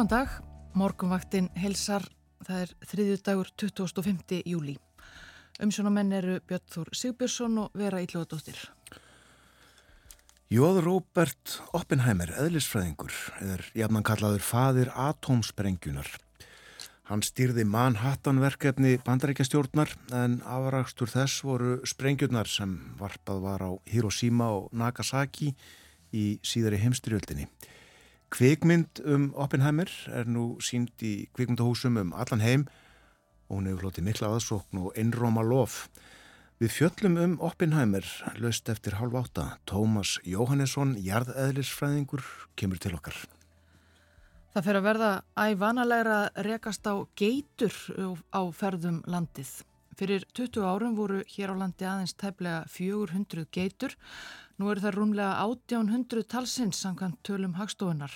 Góðan dag, morgunvaktin helsar, það er þriðju dagur 25. júli. Umsjónamenn eru Björn Þór Sigbjörnsson og Vera Ílluðadóttir. Jóð Róbert Oppenheimer, eðlisfræðingur, er jafnan kallaður fadir atómsprengunar. Hann stýrði Manhattan-verkefni bandarækjastjórnar en afrakstur þess voru sprengjurnar sem varpað var á Hiroshima og Nagasaki í síðari heimstyrjöldinni. Kvikmynd um Oppenheimer er nú sínd í kvikmyndahúsum um allan heim og hún hefur hlotið mikla aðsókn og einróma lof. Við fjöllum um Oppenheimer löst eftir halv átta. Tómas Jóhannesson, jarðeðlisfræðingur, kemur til okkar. Það fer að verða ævanalega rekast á geitur á ferðum landið. Fyrir 20 árum voru hér á landi aðeins tæplega 400 geitur Nú eru það rúmlega 1800 talsins samkvæmt tölum hagstofunar.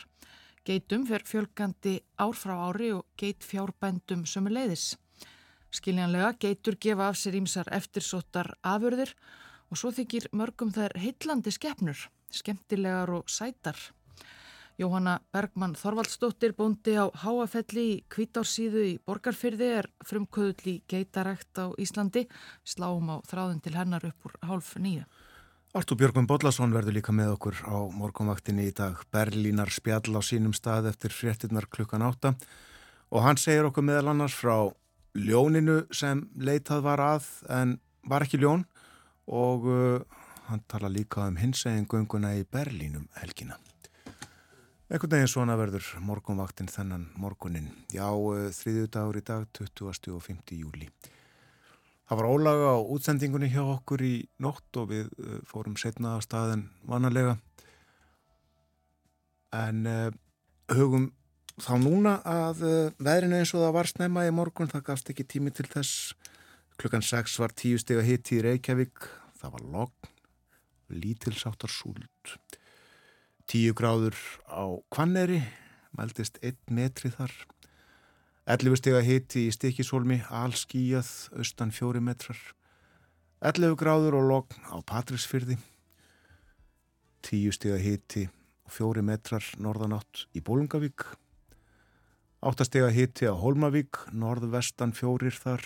Geitum fer fjölgandi ár frá ári og geit fjárbændum sömu leiðis. Skiljanlega geitur gefa af sér ímsar eftirsóttar afurðir og svo þykir mörgum þær heitlandi skeppnur, skemmtilegar og sætar. Jóhanna Bergmann Þorvaldsdóttir bóndi á Háafelli í Kvítársíðu í Borgarfyrði er frumköðull í geitarækt á Íslandi, sláum á þráðin til hennar upp úr hálf nýju. Artur Björgum Bodlason verður líka með okkur á morgunvaktinni í dag. Berlínar spjall á sínum stað eftir fréttinnar klukkan átta og hann segir okkur meðal annars frá ljóninu sem leitað var að en var ekki ljón og uh, hann tala líka um hinsegin gunguna í Berlínum helgina. Ekkert neginn svona verður morgunvaktin þennan morgunin. Já, uh, þriðju dagur í dag, 20. og 5. júli. Það var ólaga á útsendingunni hjá okkur í nótt og við uh, fórum setna að staðin vanalega. En uh, hugum þá núna að uh, veðrinu eins og það var snemma í morgun, það gafst ekki tími til þess. Klukkan 6 var 10 steg að hitti í Reykjavík. Það var logn, lítilsáttar súld 10 gráður á Kvanneri mæltist 1 metri þar 11 steg að hiti í stikisólmi, allskíjað, austan fjóri metrar. 11 gráður og logn á Patrísfyrði. 10 steg að hiti og fjóri metrar norðanátt í Bólungavík. 8 steg að hiti á Holmavík, norðvestan fjórir þar.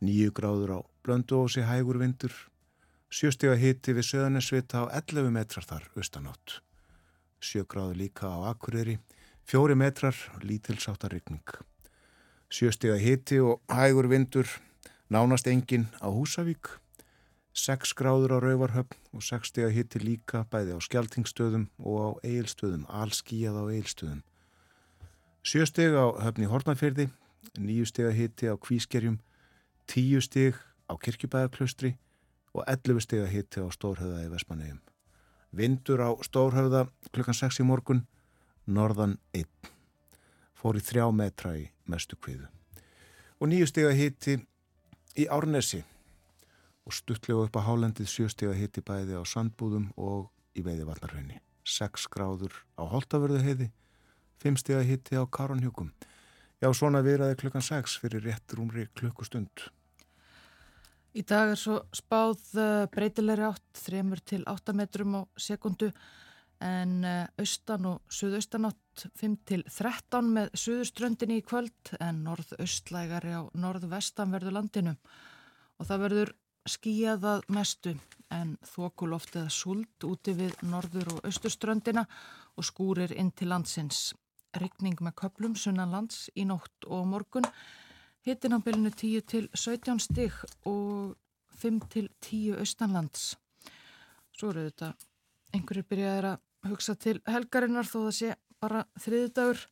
9 gráður á Blönduósi, hægur vindur. 7 steg að hiti við Söðanesvita á 11 metrar þar, austanátt. 7 gráður líka á Akureyri. Fjóri metrar, lítilsáttar ryggning. Sjöstega hiti og hægur vindur, nánast engin á Húsavík. Seks gráður á Rauvarhöfn og sekstega hiti líka bæði á Skeltingstöðum og á Eilstöðum, allskíjað á Eilstöðum. Sjöstega á höfni Hortnafjörði, nýjustega hiti á Kvískerjum, tíusteg á Kirkjubæðarklaustri og ellufustega hiti á Stórhauða í Vesmanegum. Vindur á Stórhauða klukkan 6 í morgun, norðan 1 fór í þrjá metra í mestu kviðu. Og nýju steg að hiti í Árnesi. Og stuttlega upp á hálendið sjö steg að hiti bæði á Sandbúðum og í Veiðivallarhraunni 6 gráður á Holtavörðu heiði 5 steg að hiti á Karonhjúkum Já, svona viðraði klukkan 6 fyrir rétt rúmri klukkustund. Í dag er svo spáð eh, breytilegri átt 3 til 8 metrum á sekundu en eh, austan og suðaustanátt 5-13 með suðuströndinni í kvöld en norðaustlægari á norðvestanverðu landinu og það verður skíjaðað mestu en þokuloft eða sult úti við norður og austurströndina og skúrir inn til landsins. Rykning með köplum sunnanlands í nótt og morgun hittin á bylunu 10 til 17 stig og 5 til 10 austanlands. Svo eru þetta einhverjir byrjaðir að hugsa til helgarinnar þó það sé bara þriðdagur.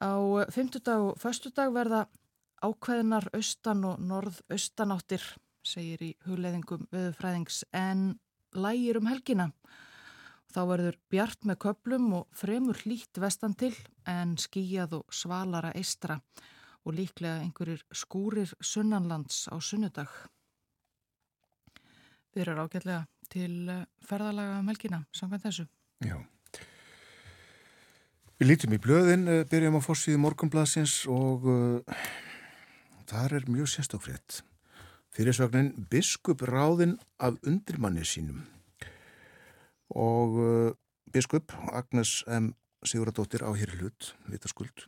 Á fymtudag og föstudag verða ákveðinar austan og norðaustanáttir, segir í hugleðingum viðfræðings, en lægir um helgina. Þá verður bjart með köplum og fremur hlýtt vestan til en skíjað og svalara eistra og líklega einhverjir skúrir sunnanlands á sunnudag. Við erum ágætlega til eh, ferðalaga um helgina, samkvæmt þessu. Já. Við lítum í blöðin, eh, byrjum á fórsíðu morgunbladsins og uh, þar er mjög sérstakfrétt. Fyrirsvagnin Biskup ráðinn af undirmanni sínum og uh, Biskup Agnes M. Siguradóttir á hér hlut, vitaskuld.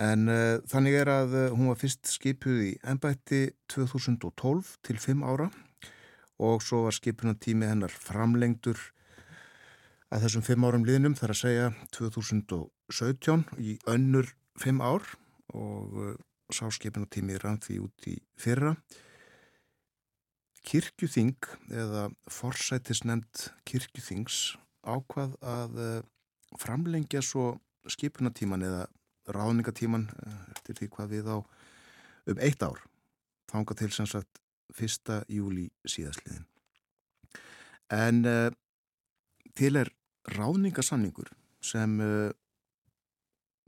En uh, þannig er að hún var fyrst skipuð í ennbætti 2012 til 5 ára og svo var skipunatími hennar framlengdur að þessum 5 árum liðnum þar að segja 2017 í önnur 5 ár og uh, sá skipunatími rann því út í fyrra. Kirkjuþing eða forsætisnefnd kirkjuþings ákvað að framlengja svo skipunatíman eða ráðningatíman eh, eftir því hvað við á um eitt ár þánga til sem sagt fyrsta júli síðasliðin en uh, til er ráðningasamningur sem uh,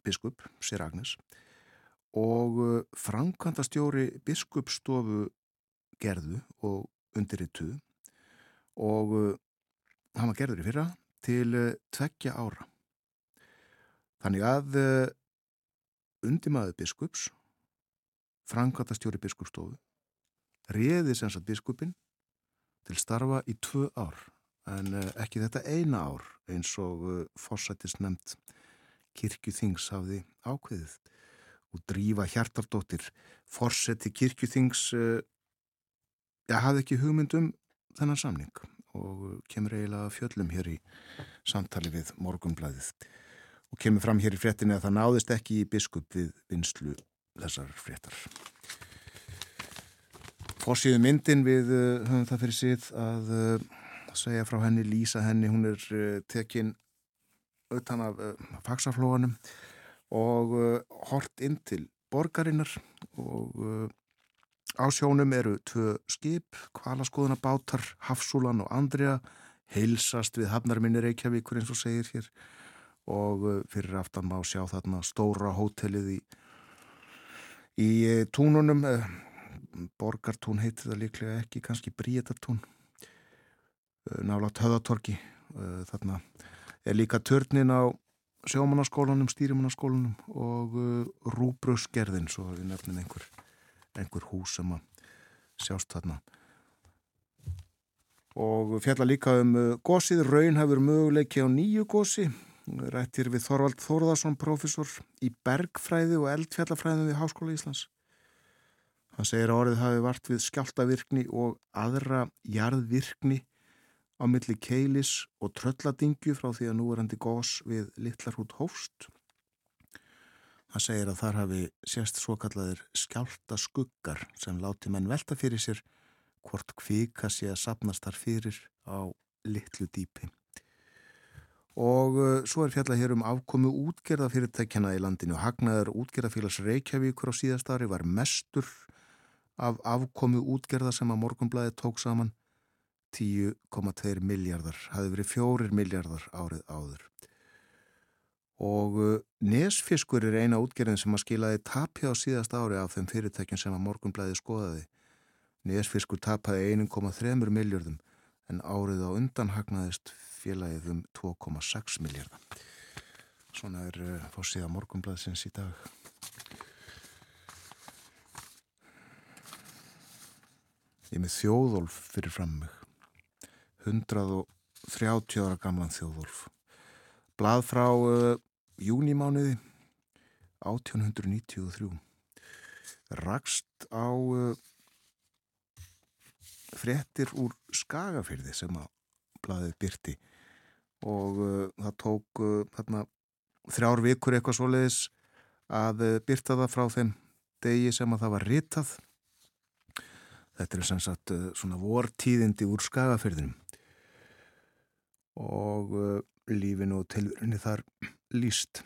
biskup Sir Agnes og uh, framkvæmdastjóri biskupstofu gerðu og undirrituð og hann var gerður í fyrra til tveggja ára. Þannig að undimaður biskups, frangatastjóri biskupstofu, réði sem sagt biskupin til starfa í tvö ár en eh, ekki þetta eina ár eins og eh, fórsættis nefnd kirkjuþings hafði ákveðið og drífa hjartardóttir fórsætti kirkjuþings eh, ja, hafði ekki hugmyndum þennan samning og kemur eiginlega fjöllum hér í samtali við morgumblæðið og kemur fram hér í fréttinni að það náðist ekki í biskup við vinslu þessar fréttar. Fórsíðu myndin við uh, höfum það fyrir síð að uh, segja frá henni, lýsa henni, hún er uh, tekinn utan af faksaflóanum og hort inn til borgarinnar og á sjónum eru tvö skip, kvalaskoðunabátar, Hafsúlan og Andrea, heilsast við Hafnarminni Reykjavíkur eins og segir hér. Og fyrir aftan má sjá þarna stóra hótelið í, í túnunum Borgartún heitir það líklega ekki kannski Bríetartún. Nálátt höðatorki þarna er líka törnin á sjómanarskólanum, stýrimanarskólanum og rúbrösgerðin svo við nefnum einhver, einhver hús sem að sjást þarna. Og fjalla líka um gósið, raun hefur möguleiki á nýju gósi rættir við Þorvald Þórðarsson profesor í bergfræði og eldfjallafræðin við Háskóla Íslands. Hann segir að orðið hafi vart við skjáltavirkni og aðra jarðvirkni á milli keilis og trölladingju frá því að nú er hendi gós við Littlarhút Hófst. Hann segir að þar hafi sérst svo kallaðir skjáltaskuggar sem láti menn velta fyrir sér hvort kvika sé að sapnast þar fyrir á litlu dýpi og uh, svo er fjallað hér um afkomu útgerðafyrirtækjana í landinu. Hagnaður útgerðafélags Reykjavíkur á síðast ári var mestur af afkomu útgerða sem að morgunblæði tók saman 10,2 miljardar, hafi verið 4 miljardar árið áður. Og uh, Nesfiskur er eina útgerðin sem að skilaði tapja á síðast ári af þeim fyrirtækjum sem að morgunblæði skoðaði. Nesfiskur tapaði 1,3 miljardum en árið á undan hagnaðist félagið um 2,6 miljardar. Svona er uh, fórsíða morgumblaðsins í dag. Ég með þjóðolf fyrir fram mig. 130 ára gamlan þjóðolf. Blað frá uh, júnimániði 1893. Rakst á uh, frettir úr skagafyrði sem að blaðið byrti og uh, það tók uh, þarna, þrjár vikur eitthvað svoleiðis að byrta það frá þeim degi sem að það var ritað þetta er sem sagt uh, svona vortíðindi úr skagafyrðinum og uh, lífinu og tilvörinni þar líst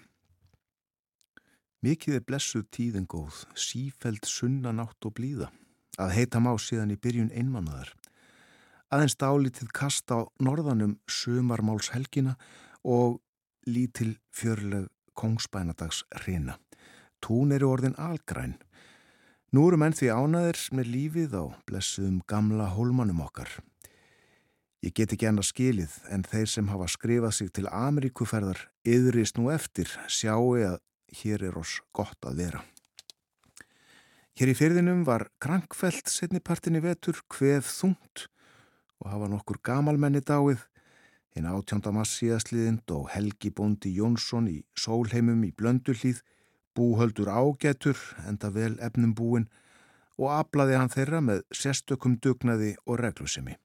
Mikið er blessuð tíðin góð, sífæld sunnanátt og blíða að heita má síðan í byrjun einmannaðar. Aðeins dálítið kast á norðanum sumarmálshelgina og lítil fjörleg kongsbænadags reyna. Tún eru orðin algræn. Nú eru menn því ánaðir með lífið á blessuðum gamla hólmanum okkar. Ég get ekki annað skilið en þeir sem hafa skrifað sig til Ameríkuferðar yðrist nú eftir sjáu að hér er oss gott að vera. Hér í fyrðinum var krankfelt setnipartinni vetur hvef þungt og hafa nokkur gamalmenni dáið Hinn átjónda massíðasliðin dó Helgi Bóndi Jónsson í sólheimum í blöndullíð, búhöldur ágætur, enda vel efnum búin og aflaði hann þeirra með sérstökum dugnaði og reglusemi.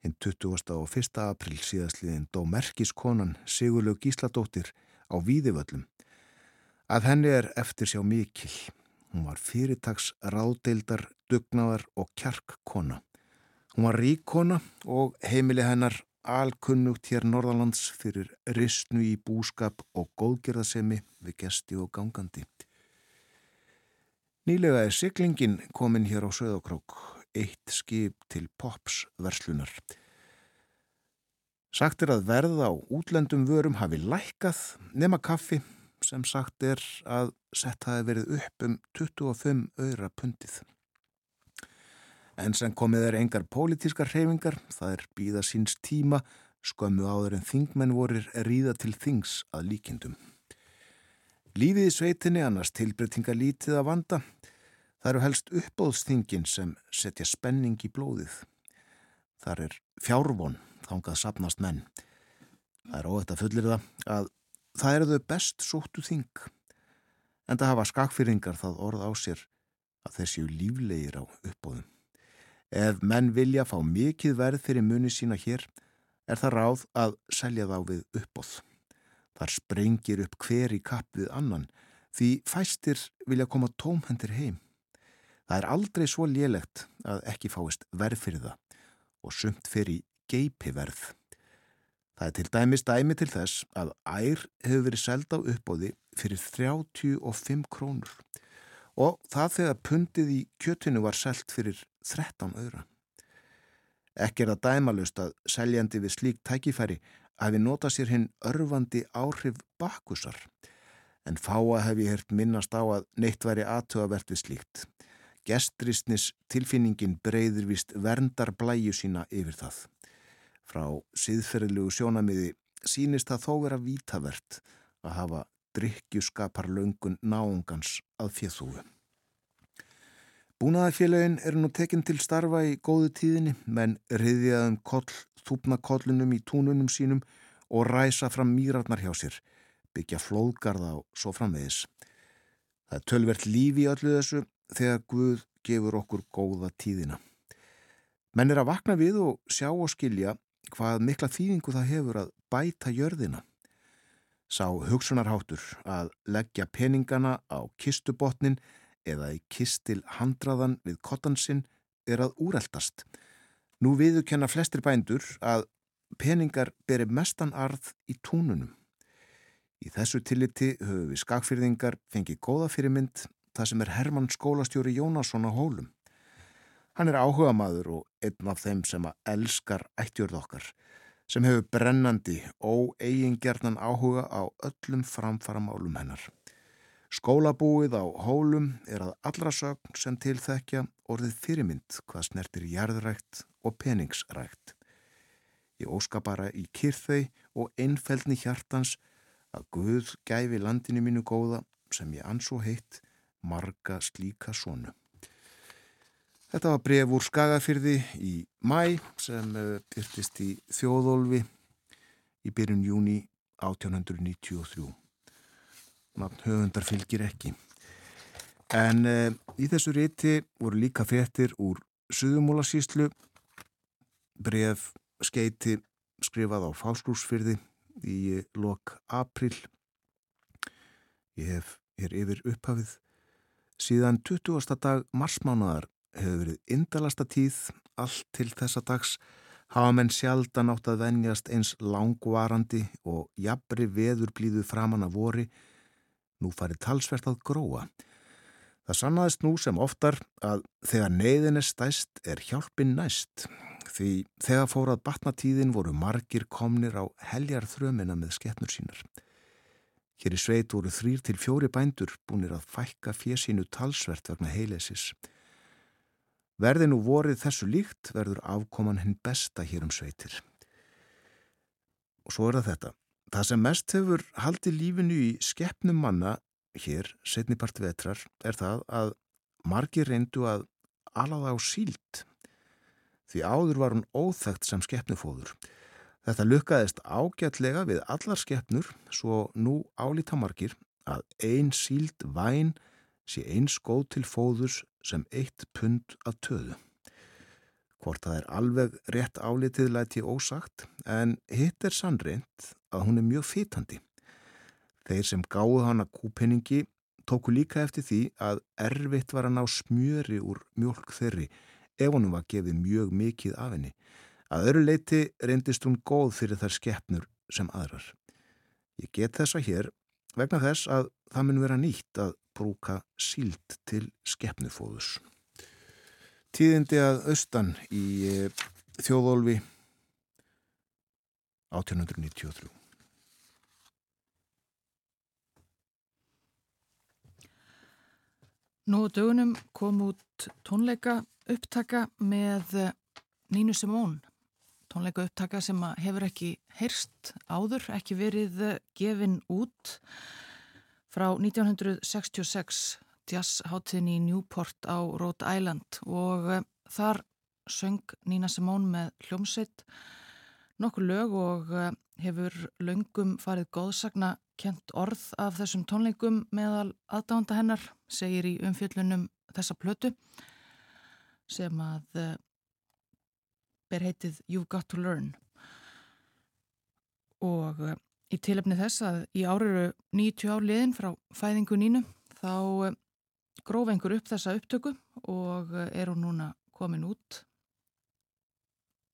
Hinn 20. og 1. april síðasliðin dó merkiskonan Sigurlaug Gísladóttir á Víðivöllum. Að henni er eftir sjá mikil. Hún var fyrirtags ráðdeildar, dugnaðar og kjarkkona. Hún var ríkkona og heimili hennar alkunnugt hér Norðalands fyrir ristnu í búskap og góðgerðasemi við gesti og gangandi. Nýlega er syklingin komin hér á Söðokrók eitt skip til Pops verslunar. Sagt er að verð á útlendum vörum hafi lækkað nema kaffi sem sagt er að sett hafi verið upp um 25 öyra pundið. En sem komið er engar pólitískar hreyfingar, það er býða síns tíma, skömmu áður en þingmenn vorir ríða til þings að líkindum. Lífið í sveitinni annars tilbreytinga lítið að vanda, Það eru helst uppbóðsþingin sem setja spenning í blóðið. Þar er fjárvon þángað sapnast menn. Það er óætt að fullir það að það eru þau best sóttu þing. En það hafa skakfyrringar það orð á sér að þeir séu líflegir á uppbóðum. Ef menn vilja fá mikið verð fyrir muni sína hér er það ráð að selja þá við uppbóð. Þar sprengir upp hver í kapp við annan því fæstir vilja koma tómhendir heim. Það er aldrei svo lélegt að ekki fáist verð fyrir það og sumt fyrir geipiverð. Það er til dæmis dæmi til þess að ær hefur verið seld á uppbóði fyrir 35 krónur og það þegar pundið í kjötinu var selgt fyrir 13 öðra. Ekki er það dæmalust að seljandi við slík tækifæri hafi notað sér hinn örfandi áhrif bakkusar en fáa hef ég hert minnast á að neitt væri aðtöðavert við slíkt. Gestristnis tilfinningin breyður vist verndar blæju sína yfir það. Frá síðferðilegu sjónamiði sínist það þó vera vítavert að hafa drikkjuskapar löngun náungans að fjöðúu. Búnaðarfélagin er nú tekinn til starfa í góðu tíðinni menn riðjaðum koll, þúpna kollunum í túnunum sínum og ræsa fram mýrarnar hjá sér, byggja flóðgarða og svo framvegis. Það er tölvert lífi í öllu þessu þegar Guð gefur okkur góða tíðina. Menn er að vakna við og sjá og skilja hvað mikla þýðingu það hefur að bæta jörðina. Sá hugsunarháttur að leggja peningana á kistubotnin eða í kistil handraðan við kottansinn er að úreldast. Nú viðu kenna flestir bændur að peningar beri mestan arð í túnunum. Í þessu tilliti höfum við skakfyrðingar fengið góða fyrirmynd það sem er Hermann skólastjóri Jónasson á hólum. Hann er áhuga maður og einn af þeim sem að elskar ættjörð okkar, sem hefur brennandi og eigingjarnan áhuga á öllum framfaramálum hennar. Skólabúið á hólum er að allra sögn sem tilþekja orðið fyrirmynd hvað snertir jarðrækt og peningsrækt. Ég óska bara í kyrþau og einfeldni hjartans að Guð gæfi landinu mínu góða sem ég ansó heitt marga slíka sonu. Þetta var bref úr Skagafyrði í mæ sem eh, byrtist í þjóðólfi í byrjun júni 1893. Nátt höfundar fylgir ekki. En e, í þessu riti voru líka frettir úr Suðumólasíslu, bref skeiti skrifað á Fáslúsfyrði í lok april. Ég hef hér yfir upphafið Síðan 20. dag marsmánaðar hefur verið indalasta tíð allt til þessa dags hafa menn sjaldan átt að venjast eins langvarandi og jafnri veður blíðu framann að vori nú farið talsvert að gróa. Það sannaðist nú sem oftar að þegar neyðin er stæst er hjálpin næst því þegar fórað batnatíðin voru margir komnir á heljar þrömina með skeppnur sínar. Hér í sveit voru þrýr til fjóri bændur búinir að fækka fjesínu talsvert vegna heilesis. Verði nú vorið þessu líkt verður afkoman hinn besta hér um sveitir. Og svo er það þetta. Það sem mest hefur haldið lífinu í skeppnum manna hér, setnipart vetrar, er það að margir reyndu að alaða á síld. Því áður var hún óþægt sem skeppnufóður. Þetta lukkaðist ágætlega við allar skeppnur svo nú álíta margir að ein síld væn sé eins góð til fóðus sem eitt pund af töðu. Hvort það er alveg rétt álitið læti ósagt en hitt er sannreint að hún er mjög fýtandi. Þeir sem gáðu hana kúpenningi tóku líka eftir því að erfitt var að ná smjöri úr mjölk þeirri ef honum var gefið mjög mikið af henni. Að öru leiti reyndist hún góð fyrir þær skeppnur sem aðrar. Ég get þessa hér vegna þess að það mun vera nýtt að brúka síld til skeppnufóðus. Tíðindi að austan í eh, þjóðólfi 1893. Nú dögunum kom út tónleika upptaka með eh, Nínu Simón. Tónleika upptaka sem hefur ekki heyrst áður, ekki verið eh, gefin út frá 1966 jazzháttin í Newport á Rhode Island. Og uh, þar söng Nína Simón með hljómsveit nokkur lög og uh, hefur löngum farið góðsagna kent orð af þessum tónleikum meðal aðdánda hennar, segir í umfjöllunum þessa plötu sem að uh, ber heitið You've Got to Learn. Og í tilefni þess að í áriru 90 ár liðin frá fæðingu nínu þá gróf einhver upp þessa upptöku og eh, er hún núna komin út.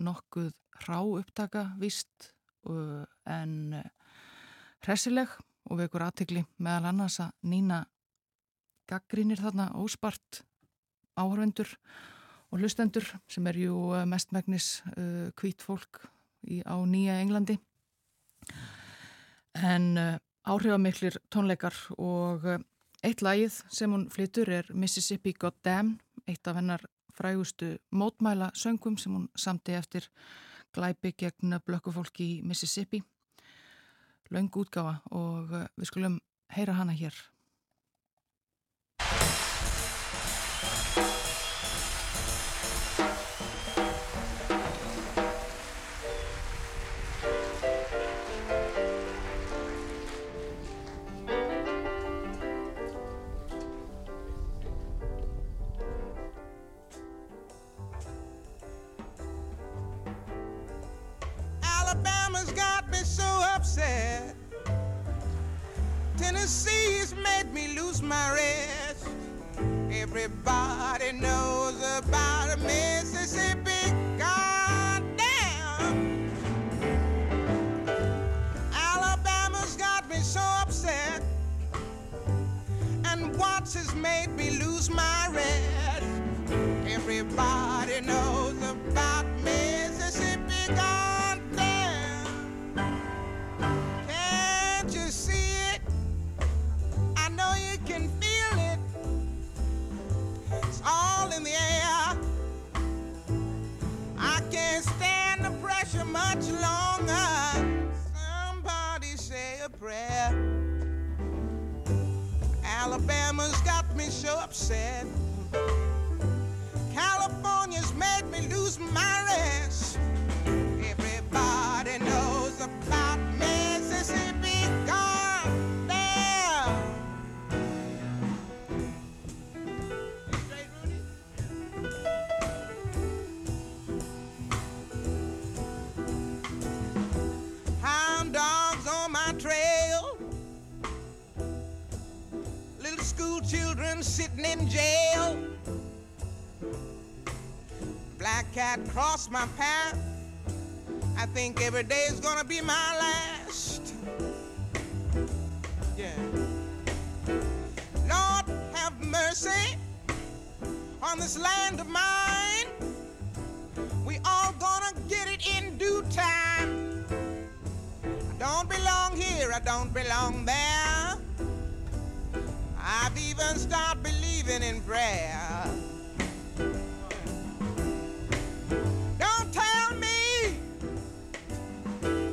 Nokkuð rá upptaka vist eh, en eh, hressileg og við ekkur aðtegli meðal annars að nýna gaggrínir þarna óspart áhörvendur og hlustendur sem er ju mestmægnis kvít fólk á Nýja Englandi en áhrifamiklir tónleikar og Eitt lagið sem hún flyttur er Mississippi Goddamn, eitt af hennar frægustu mótmæla söngum sem hún samti eftir glæpi gegn blökkufólki í Mississippi. Laung útgáfa og eh, við skulum heyra hana hér. Tennessee's made me lose my rest. Everybody knows about Mississippi. Goddamn. Alabama's got me so upset. And Watts has made me lose my rest. Everybody knows prayer. Alabama's got me so upset. California's made me lose my rest. Children sitting in jail. Black cat crossed my path. I think every day is gonna be my last. Yeah. Lord, have mercy on this land of mine. We all gonna get it in due time. I don't belong here, I don't belong there. I've even started believing in prayer. Don't tell me,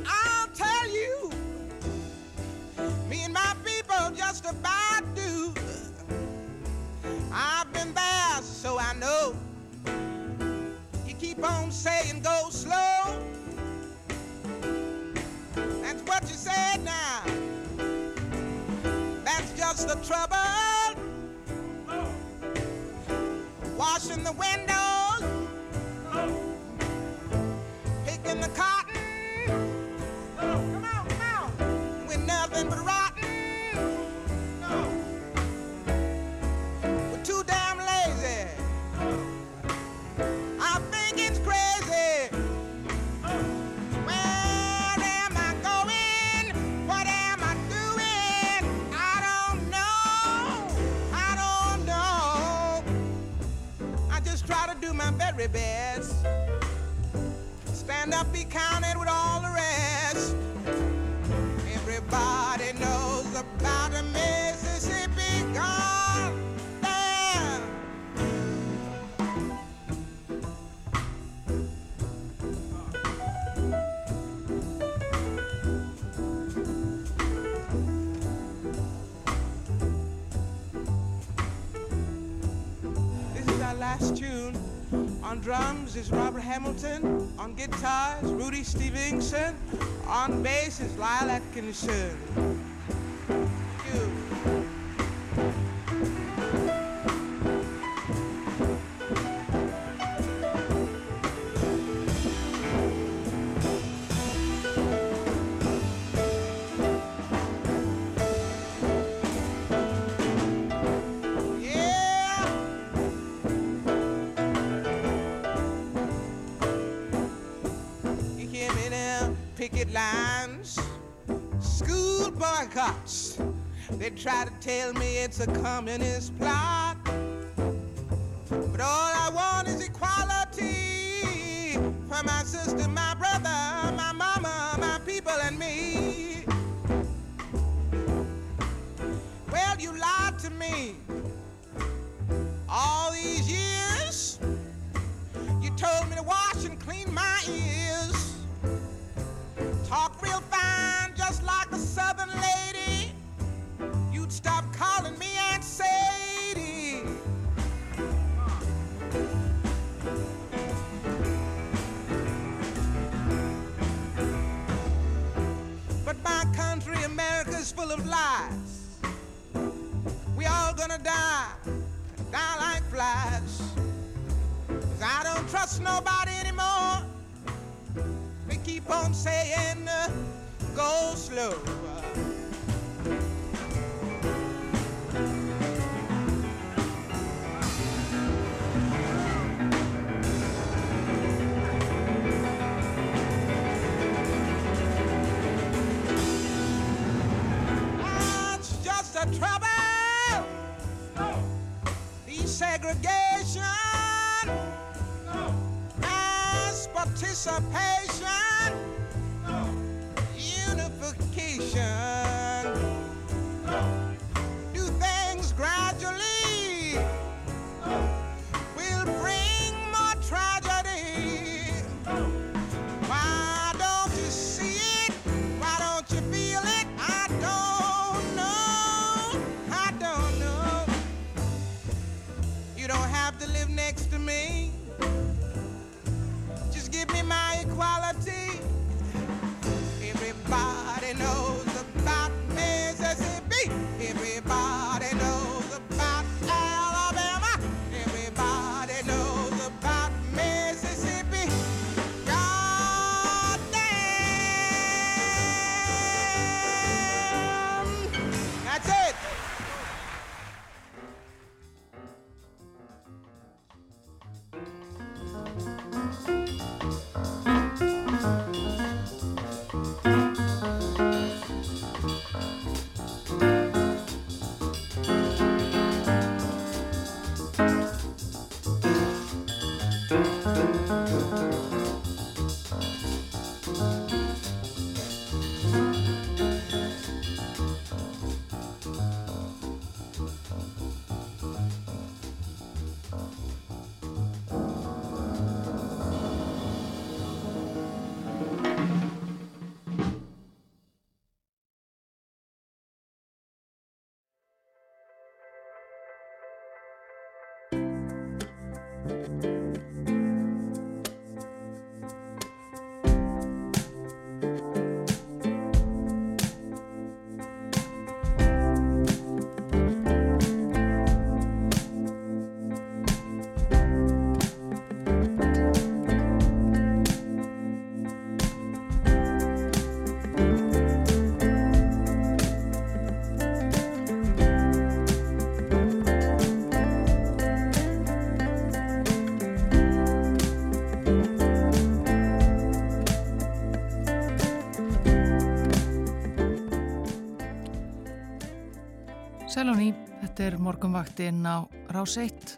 I'll tell you. Me and my people just about do. I've been there, so I know. You keep on saying go slow. That's what you said now. The trouble. Oh. Washing the windows. Oh. Picking the cotton. Oh. Come on, come on. With nothing but rock. dirty beds. Stand up, be counted with all the rest. Everybody knows about a man. is Robert Hamilton. On guitars, Rudy Stevenson. On bass is Lyle Atkinson. It's a communist plot. Þetta er morgunvaktinn á Rás 1,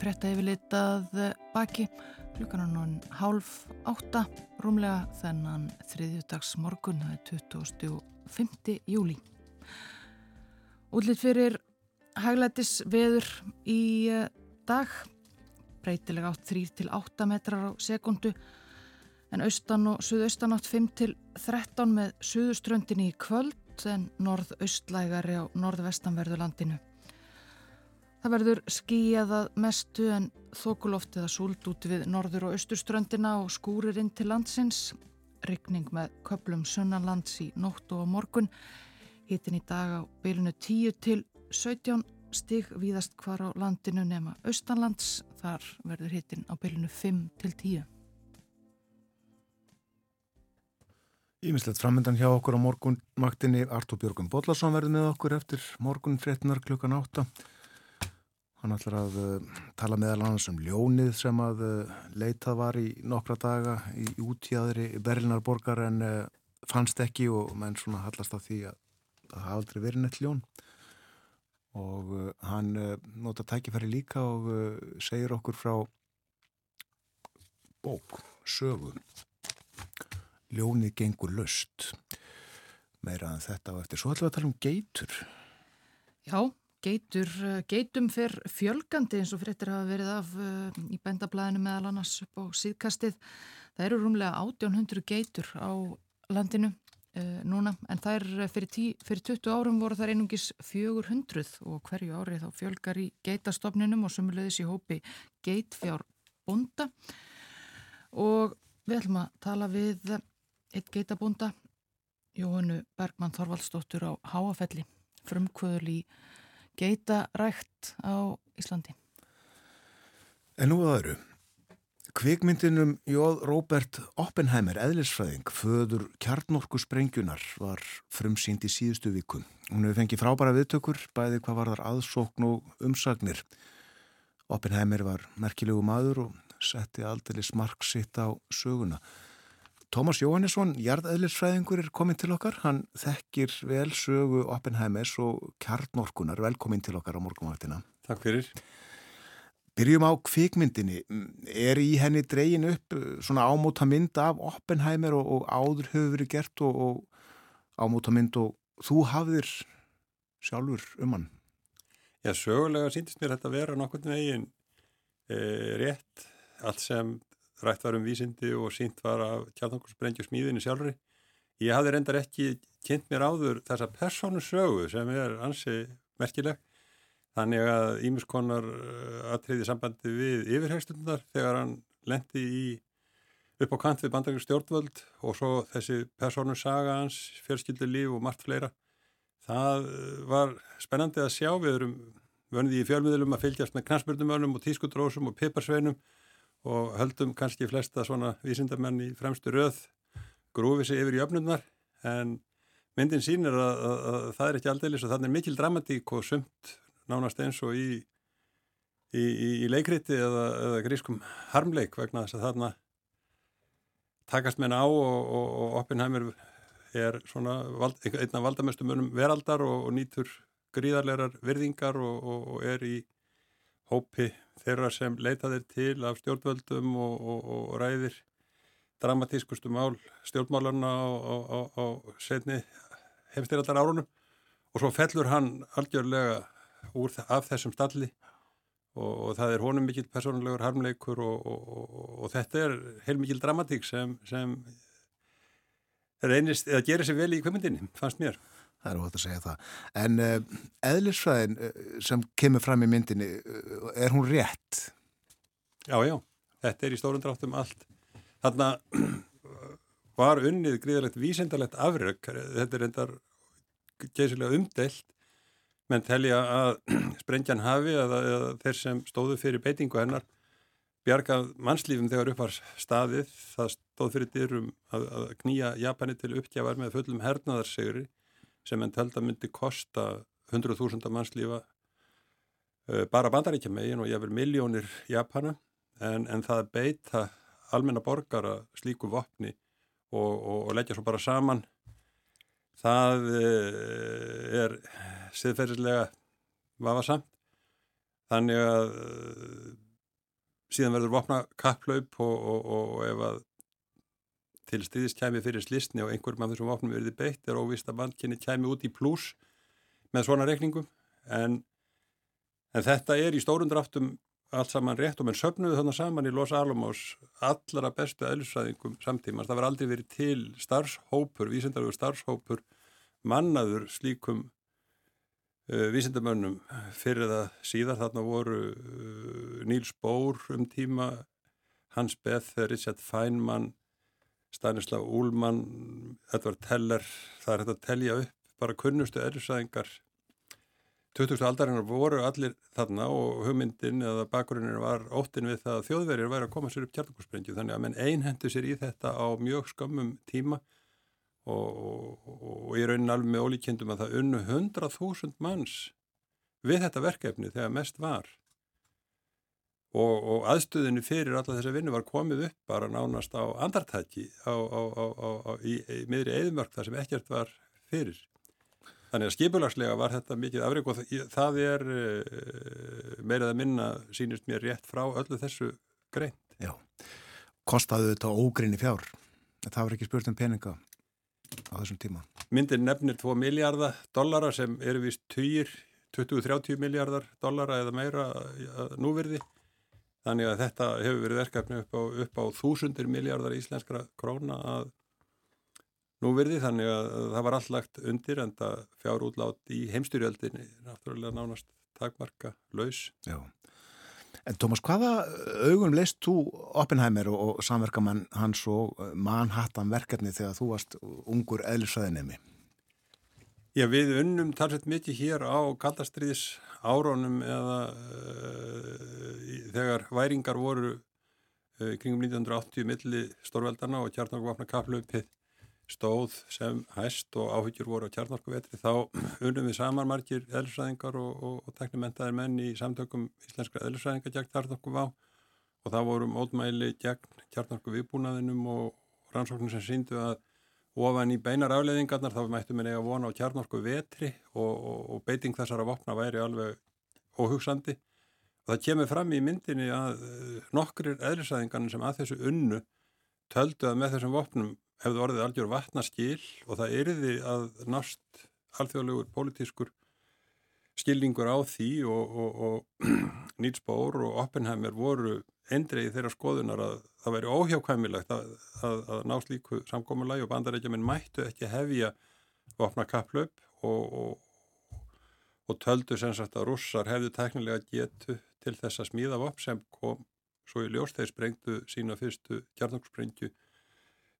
fretta yfirlitað baki, klukkan er núna hálf átta, rúmlega þennan þriðjudags morgun, það er 25. júli. Útlitt fyrir hæglætis veður í eh, dag, breytilega átt 3-8 metrar á sekundu, en austan og suðaustan átt 5-13 með suðuströndinni í kvöld en norðaustlægari á norðvestanverðulandinu. Það verður skíjað mestu en þokuloftið að súld út við norður og austurströndina og skúrir inn til landsins. Rykning með köplum sunnanlands í nótt og morgun. Hittin í dag á bylunu 10 til 17 stig víðast hvar á landinu nema austanlands. Þar verður hittin á bylunu 5 til 10. Ímislegt framöndan hjá okkur á morgunmaktinni Artur Björgum Bodlason verður með okkur eftir morgun 13. klukkan 8 hann ætlar að uh, tala meðal annars um ljónið sem að uh, leitað var í nokkra daga í útjæðri Berlinarborgar en uh, fannst ekki og menn svona hallast á því að það hafa aldrei verið neitt ljón. Og hann nota tækifæri líka og segir okkur frá bók, sögu. Ljónið gengur löst meira en þetta og eftir. Svo ætlum við að tala um geitur. Já, geitur geitum fyrr fjölgandi eins og fréttir hafa verið af uh, í bendablaðinu meðal annars upp á síðkastið. Það eru rúmlega 1800 geitur á landinu uh, núna en það er fyrir, tí, fyrir 20 árum voru það einungis 400 og hverju ári þá fjölgar í geitastofninum og sumulegðis í hópi geitfjár bonda og við ætlum að tala við eitt geitabúnda, Jóhannu Bergmann Þorvaldsdóttur á Háafelli, frumkvöðul í geitarækt á Íslandi. En nú að öðru. Kvikmyndinum Jóð Róbert Oppenheimer, eðlisfræðing, föður kjarnorku sprengjunar, var frumsýnd í síðustu viku. Hún hefur fengið frábæra viðtökur, bæði hvað var þar aðsókn og umsagnir. Oppenheimer var merkilegu maður og setti aldrei smark sitt á söguna. Tómas Jóhannesson, jarðeðlisfræðingur, er komin til okkar. Hann þekkir vel sögu Oppenheimers og kjarnorkunar. Velkomin til okkar á morgumvaktina. Takk fyrir. Byrjum á kvikmyndinni. Er í henni dreyin upp svona ámóta mynd af Oppenheimer og, og áður hefur verið gert og, og ámóta mynd og þú hafðir sjálfur um hann? Já, sögulega síndist mér þetta að vera nokkurnu veginn e, rétt allt sem rætt var um vísindi og sínt var af kjartankursbrengju smíðinni sjálfri. Ég hafði reyndar ekki kynnt mér áður þessa persónu sögu sem er ansi merkileg. Þannig að Ímiskonar uh, atriði sambandi við yfirhegstundar þegar hann lendi í upp á kant við bandaríkur stjórnvöld og svo þessi persónu saga hans, fjölskyldu líf og margt fleira. Það uh, var spennandi að sjá við erum vönið í fjölmiðlum að fylgjast með knarsmyrdumönum og tískudrósum og piparsveinum og höldum kannski flesta svona vísindamenn í fremstu röð grúfið sig yfir í öfnundar en myndin sínir að, að, að það er ekki aldeilis og þannig er mikil dramatík og sumt nánast eins og í, í, í, í leikriti eða, eða grískum harmleik vegna þess að þarna takast menn á og, og, og Oppenheimer er svona vald, einn af valdamestum önum veraldar og, og nýtur gríðarlegar virðingar og er í hópi þeirra sem leitaðir til af stjórnvöldum og, og, og ræðir dramatískustu mál stjórnmálarna á setni heimstyraldar árunum og svo fellur hann algjörlega úr af þessum stalli og, og það er honum mikill personlegur harmleikur og þetta er heilmikil dramatík sem, sem reynist, eða gerir sér vel í kvömyndinni, fannst mér það er hótt að segja það. En uh, eðlisfræðin uh, sem kemur fram í myndinni, uh, er hún rétt? Já, já, þetta er í stórun dráttum allt. Þarna var unnið gríðalegt vísendalegt afrökk, þetta er endar geysilega umdelt, menn telja að sprengjan hafi eða, eða þeir sem stóðu fyrir beitingu hennar bjargað mannslífum þegar upp var staðið, það stóð fyrir dyrum að, að knýja Japani til uppgjafar með fullum hernaðarsegri sem enn tölda myndi kosta 100.000 mannslífa uh, bara bandaríkja megin og ég verð miljónir Japana en, en það beita almenna borgara slíku vopni og, og, og leggja svo bara saman það uh, er siðferðislega vafasamt. Þannig að uh, síðan verður vopna kapplaup og, og ef að til stýðis kæmi fyrir slisni og einhverjum af þessum vopnum verði beitt er óvist að mannkynni kæmi út í pluss með svona reikningum en, en þetta er í stórundraftum allt saman rétt og menn söpnuðu þannig saman í Los Alamos allra bestu eðlisræðingum samtímans. Það var aldrei verið til starfshópur, vísendarögur starfshópur mannaður slíkum uh, vísendamönnum fyrir það síðar þarna voru uh, Níls Bór um tíma Hans Beth, Richard Feynman Stanislav Úlmann Edvard Teller það er þetta að telja upp bara kunnustu eðlisræðingar 20. aldarinnar voru allir þarna og hugmyndin eða bakgrunnir var óttin við það að þjóðverðir væri að koma sér upp kjartakorsprengju þannig að menn einhendu sér í þetta á mjög skömmum tíma og, og, og ég raunin alveg með ólíkjendum að það unnu 100.000 manns við þetta verkefni þegar mest var og, og aðstöðinu fyrir alla þessa vinnu var komið upp bara nánast á andartæki á, á, á, í, í miðri eðmörk þar sem ekkert var fyrir Þannig að skipulagslega var þetta mikið afreg og það er eh, meirað að minna sínist mér rétt frá öllu þessu greint. Já, kostaðu þetta ógrinni fjár. Það var ekki spurt um peninga á þessum tíma. Myndir nefnir 2 miljardar dollara sem eru vist 20-30 miljardar dollara eða meira núverði. Þannig að þetta hefur verið verkefni upp á, upp á þúsundir miljardar íslenskra króna að nú verði þannig að það var allagt undir en það fjár útlátt í heimstyrjöldinni náttúrulega nánast takmarka laus. Já. En Tómas, hvaða augum leist þú Oppenheimer og, og samverkamann hans og Manhattan verkefni þegar þú varst ungur eðlisvæðinemi? Já, við unnum talsveit mikið hér á kaldastriðis árónum eða uh, þegar væringar voru uh, kringum 1980 milli Stórveldana og kjarnarkvapna kaplöpið stóð sem hæst og áhyggjur voru á kjarnorkuvetri þá unnum við saman margir eðlisræðingar og, og, og teknimentaðir menn í samtökum íslenskra eðlisræðingar gegn kjarnorku á og það voru mótmæli gegn kjarnorku viðbúnaðinum og rannsóknum sem síndu að ofan í beinar afleðingarnar þá mættum við nega vona á kjarnorku vetri og, og beiting þessara vopna væri alveg óhugsandi. Og það kemur fram í myndinni að eh, nokkrir eðlisræðingarnir sem að þessu unnu töldu að með þessum vopnum hefði orðið algjör vatnaskil og það erði að nást alþjóðlegur politískur skilningur á því og, og, og Níls Bór og Oppenheimer voru endrið þeirra skoðunar að það væri óhjákvæmilegt að, að, að ná slíku samkominlægi og bandarækjuminn mættu ekki hefja opna kapplöp og, og töldu sem sagt að russar hefðu teknilega getu til þess að smíða vopp sem kom svo í ljós. Þeir sprengtu sína fyrstu kjarnokksprengju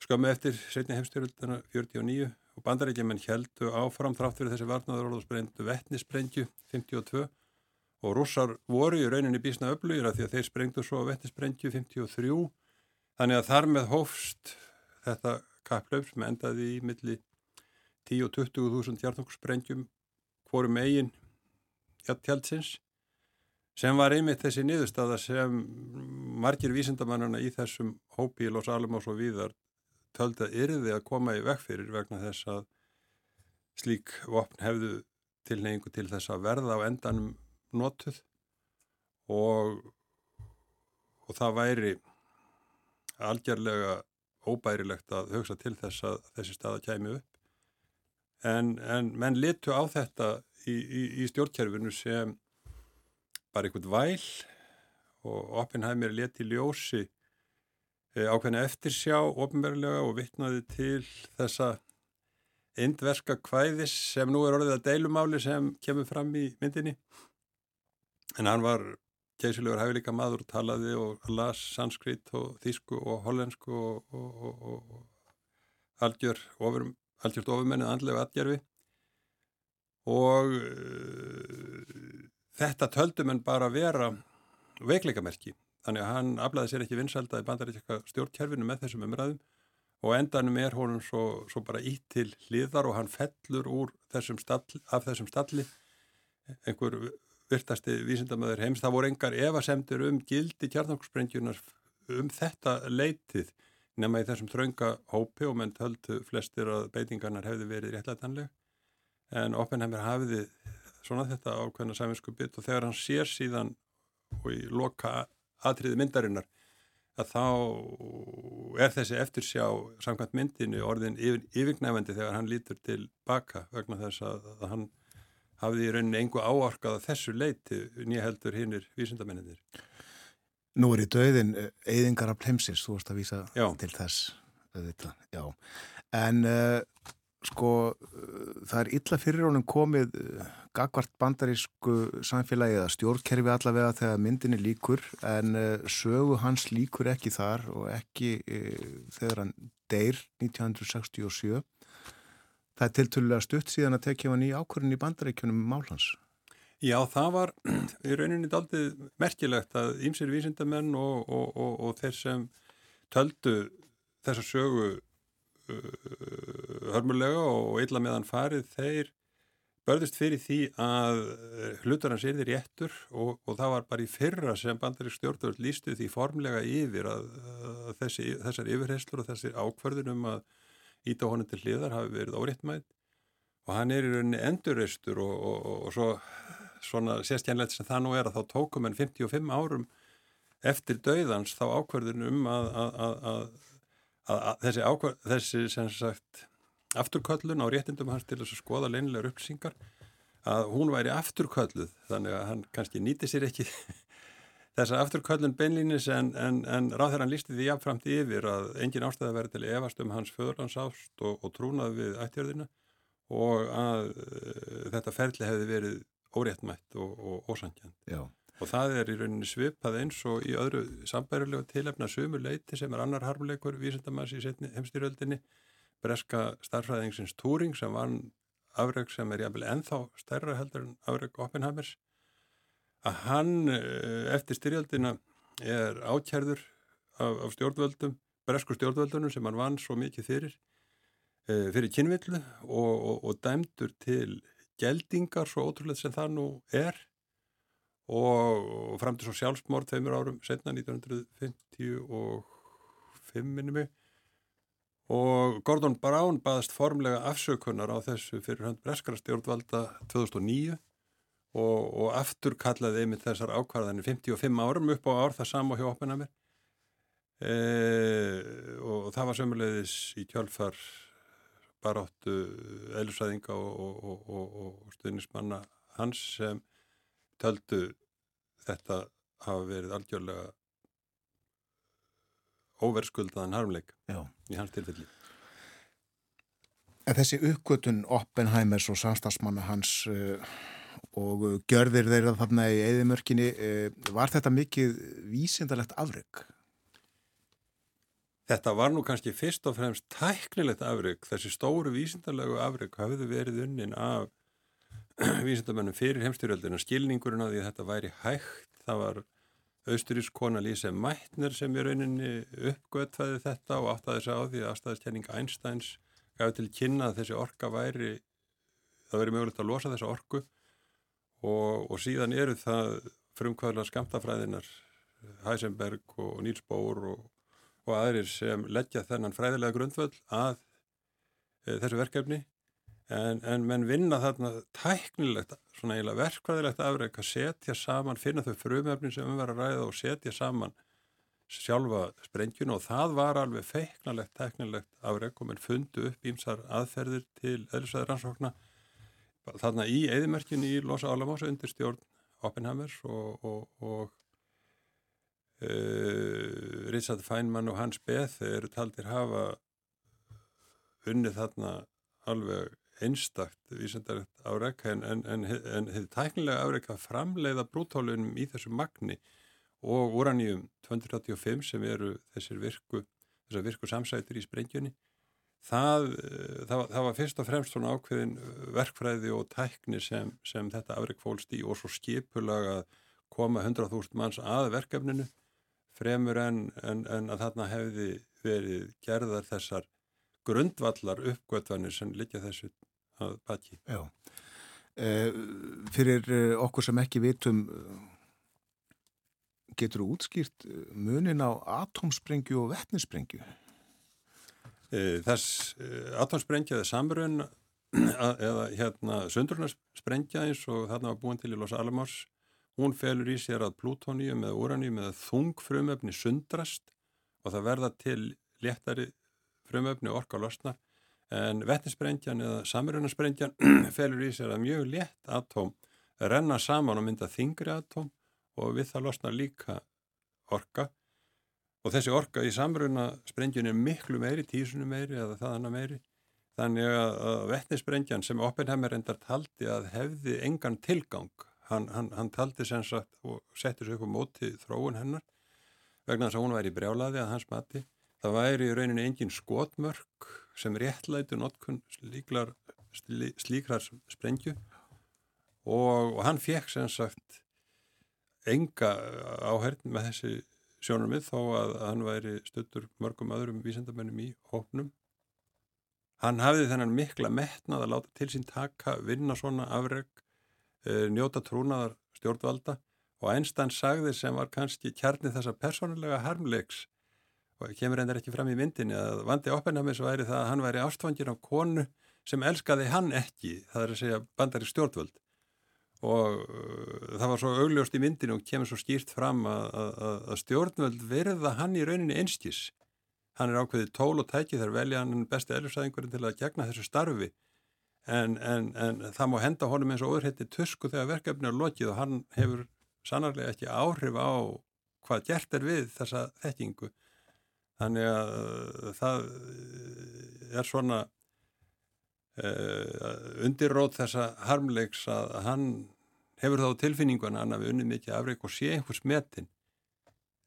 skömmu eftir setni heimstyrjöldana 49 og bandarækjumenn heldu áfram þrátt fyrir þessi varnaður og sprengdu vettnisprengju 52 og rússar voru í rauninni bísna öflugir af því að þeir sprengdu svo vettnisprengju 53 þannig að þar með hófst þetta kapplaup sem endaði í milli 10 og 20.000 hjartnokkursprengjum hvorum eigin hjartjáltsins sem var einmitt þessi niðurstaða sem margir vísindamannana í þessum hópi í Los Alamos og viðar töldi að yrði að koma í vekk fyrir vegna þess að slík vopn hefðu tilneyingu til þess að verða á endanum notuð og, og það væri algjörlega óbærilegt að hugsa til þess að þessi staða kæmi upp en, en menn litu á þetta í, í, í stjórnkerfinu sem bara einhvern væl og Oppenheimer leti ljósi Eh, ákveðna eftirsjá ofnverðilega og vittnaði til þessa indverska kvæðis sem nú er orðið að deilumáli sem kemur fram í myndinni. En hann var keisilögur hæfileika maður og talaði og las sanskrit og þísku og hollensku og, og, og, og algjör ofur, algjört ofumennið andlega atgerfi og uh, þetta töldum en bara vera veikleikamerki. Þannig að hann aflaði sér ekki vinsalda í bandaríkjaka stjórnkerfinu með þessum umræðum og endanum er honum svo, svo bara ítt til hliðar og hann fellur úr þessum stall, af þessum stalli. Einhver virtasti vísindamöður heims. Það voru engar evasemtur um gildi kjarnokksprengjunar um þetta leitið nema í þessum þraunga hópi og menn töldu flestir að beitingarnar hefði verið réttlætanleg en Oppenheimer hafiði svona þetta ákveðna sæminsku bytt og þegar hann sér síðan og í loka atriði myndarinnar að þá er þessi eftirsjá samkvæmt myndinu orðin yfir, yfirgnæfandi þegar hann lítur til baka vegna þess að, að hann hafði í rauninni engu áorkað að þessu leiti nýja heldur hinnir vísindamenninir. Nú er í döðin eðingar af plemsins, þú varst að vísa Já. til þess. Já. En uh, sko uh, það er illa fyrir honum komið uh, gagvart bandarísku samfélagi eða stjórnkerfi allavega þegar myndinni líkur en sögu hans líkur ekki þar og ekki þegar hann deyr 1967. Það er tiltölulega stutt síðan að tekja hann í ákvörðin í bandaríkjunum málhans. Já, það var í rauninni daldið merkilegt að ýmsir vísindamenn og, og, og, og þeir sem töldu þessa sögu uh, hörmulega og illa meðan farið, þeir börðust fyrir því að hlutur hans er því réttur og, og það var bara í fyrra sem bandarík stjórnvöld lístu því formlega yfir að, að þessi, þessar yfirheyslur og þessir ákverðunum að íta honum til hliðar hafi verið óréttmætt og hann er í rauninni endurreistur og, og, og svo svona sérstjænlegt sem það nú er að þá tókum en 55 árum eftir dauðans þá ákverðunum að, að, að að þessi, ákvæð, þessi sem sagt afturköllun á réttindum hans til þess að skoða leinilegar upplýsingar að hún væri afturkölluð þannig að hann kannski nýti sér ekki þessa afturköllun beinlýnis en, en, en ráð þegar hann lísti því jafnframt yfir að engin ástæði verið til efast um hans föðurlandsást og, og trúnað við ættjörðina og að uh, þetta ferli hefði verið óréttmætt og, og ósangjönd. Já. Og það er í rauninni svipað eins og í öðru sambærilegu tilefna sömu leiti sem er annar harmuleikur vísindamanns í heimstyrjöldinni, breska starfræðingsins Túring sem var afreg sem er jafnvel enþá stærra heldur en afreg Oppenheimers, að hann eh, eftir styrjöldina er ákjærður af, af stjórnvöldum, bresku stjórnvöldunum sem hann vann svo mikið fyrir, eh, fyrir kynvillu og, og, og dæmdur til geldingar svo ótrúlega sem það nú er og til svo sjálfsmór tveimur árum setna 1955 minni mig. Og Gordon Brown baðast formlega afsökunar á þessu fyrir hann breskara stjórnvalda 2009 og, og aftur kallaði einmitt þessar ákvarðanir 55 árum upp á ár það sama hjá Oppenheimer e, og það var sömulegðis í kjálfar baráttu eðlusæðinga og, og, og stuðnismanna hans sem töldu þetta hafa verið algjörlega óverskuldaðan harmleik Já. í hans tilfelli. En þessi uppgötun Oppenheimers og samstagsmanna hans uh, og gjörðir þeirra þarna í eðimörkinni, uh, var þetta mikið vísindalegt afrygg? Þetta var nú kannski fyrst og fremst tæknilegt afrygg. Þessi stóru vísindalegu afrygg hafði verið unnin af vísindamennum fyrir heimstyrjöldina. Skilningurinn á því að þetta væri hægt, það var austurísk kona Lise Meitner sem í rauninni uppgötvaði þetta og áttaði sig á því að aðstæðiskenning Einsteins gaf til kynna að þessi orka væri, það veri mögulegt að losa þessa orku og, og síðan eru það frumkvæðlega skamtafræðinar Heisenberg og Niels Bohr og, og aðrir sem leggja þennan fræðilega grundvöld að e, þessu verkefni. En, en menn vinna þarna tæknilegt, svona eiginlega verkvæðilegt afreg að setja saman, finna þau frumöfnin sem við varum að ræða og setja saman sjálfa sprengjun og það var alveg feiknalegt, tæknilegt afreg og menn fundu upp ímsar aðferðir til eðlisvæði rannsókna þarna í eðimerkjunni í Los Alamos undir stjórn Oppenheimers og, og, og uh, Richard Feynman og Hans Beth eru taldir hafa unnið þarna alveg einstakt vísendarlegt árek en, en, en, en hefði tæknilega árek að framleiða brútólunum í þessu magni og uranjum 235 sem eru þessir virku, virku samsætur í sprengjunni það, það, það var fyrst og fremst svona ákveðin verkfræði og tækni sem, sem þetta árek fólst í og svo skipulag að koma 100.000 manns að verkefninu fremur en, en að þarna hefði verið gerðar þessar grundvallar uppgötvanir sem liggja þessu að baki. Já. Eh, fyrir okkur sem ekki vitum getur þú útskýrt munin á atomsprengju og vettninsprengju? Eh, þess eh, atomsprengja eða samrun eða hérna sundrunarsprengja eins og þarna var búin til í Los Alamos hún felur í sér að plutónium eða úranium eða þungfrumöfni sundrast og það verða til léttari frumöfni orka losnar en vettinsprengjan eða samirunnarsprengjan felur í sér að mjög létt atóm renna saman og mynda þingri atóm og við það losnar líka orka og þessi orka í samrunasprengjun er miklu meiri, tísunum meiri eða þaðan að meiri Þannig að vettnisbrengjan sem Oppenheimer endar taldi að hefði engan tilgang, hann, hann, hann taldi sem sagt og setti sér upp á móti þróun hennar vegna þess að hún væri brjálaði að hans mati. Það væri í rauninu engin skotmörk sem réttlætu notkun slíklar, slí, slíklar sprengju og, og hann fekk sem sagt enga áherð með þessi sjónarmið þó að hann væri stuttur mörgum öðrum vísendamennum í hópnum. Hann hafði þennan mikla metnað að láta til sín taka, vinna svona afreg, e, njóta trúnaðar stjórnvalda og Einstein sagði sem var kannski kjarni þessa personulega harmleiks og kemur endur ekki fram í myndinni að vandi Oppenheimis væri það að hann væri ástfangir af konu sem elskaði hann ekki, það er að segja bandari stjórnvöld og uh, það var svo augljóst í myndinu og kemur svo skýrt fram að, að, að stjórnvöld verða hann í rauninni einskís hann er ákveðið tól og tæki þar velja hann besti eljusæðingurinn til að gegna þessu starfi. En, en, en það má henda honum eins og óðurhetti tusku þegar verkefni er lokið og hann hefur sannarlega ekki áhrif á hvað gert er við þessa þekkingu. Þannig að uh, það er svona uh, undirrót þessa harmleiks að hann hefur þá tilfinningun hann að við unnum mikið afreik og sé einhvers metin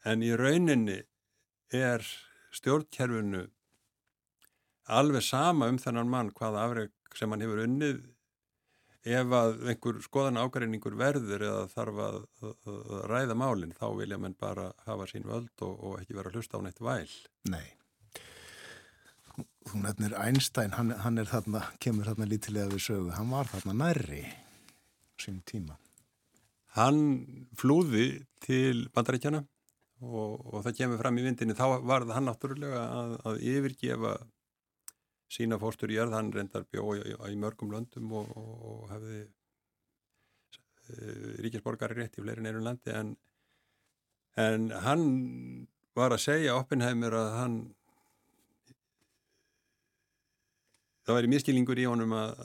en í rauninni er stjórnkerfinu alveg sama um þennan mann hvaða afreg sem hann hefur unnið ef að einhver skoðan ágreiningur verður eða þarf að, að, að ræða málinn þá vilja mann bara hafa sín völd og, og ekki vera að hlusta á neitt væl. Nei. Þú nefnir Einstein, hann, hann er þarna, kemur þarna lítilega við sögu, hann var þarna nærri sín tíma. Hann flúði til bandaríkjana og, og það kemur fram í vindinni þá var það hann náttúrulega að, að yfirgefa sína fórstur í jörð, hann reyndar bjóð í, í mörgum löndum og, og, og hefði e, ríkisborgari rétt í fleirin einu landi. En, en hann var að segja Oppenheimer að hann það væri miskilningur í honum að,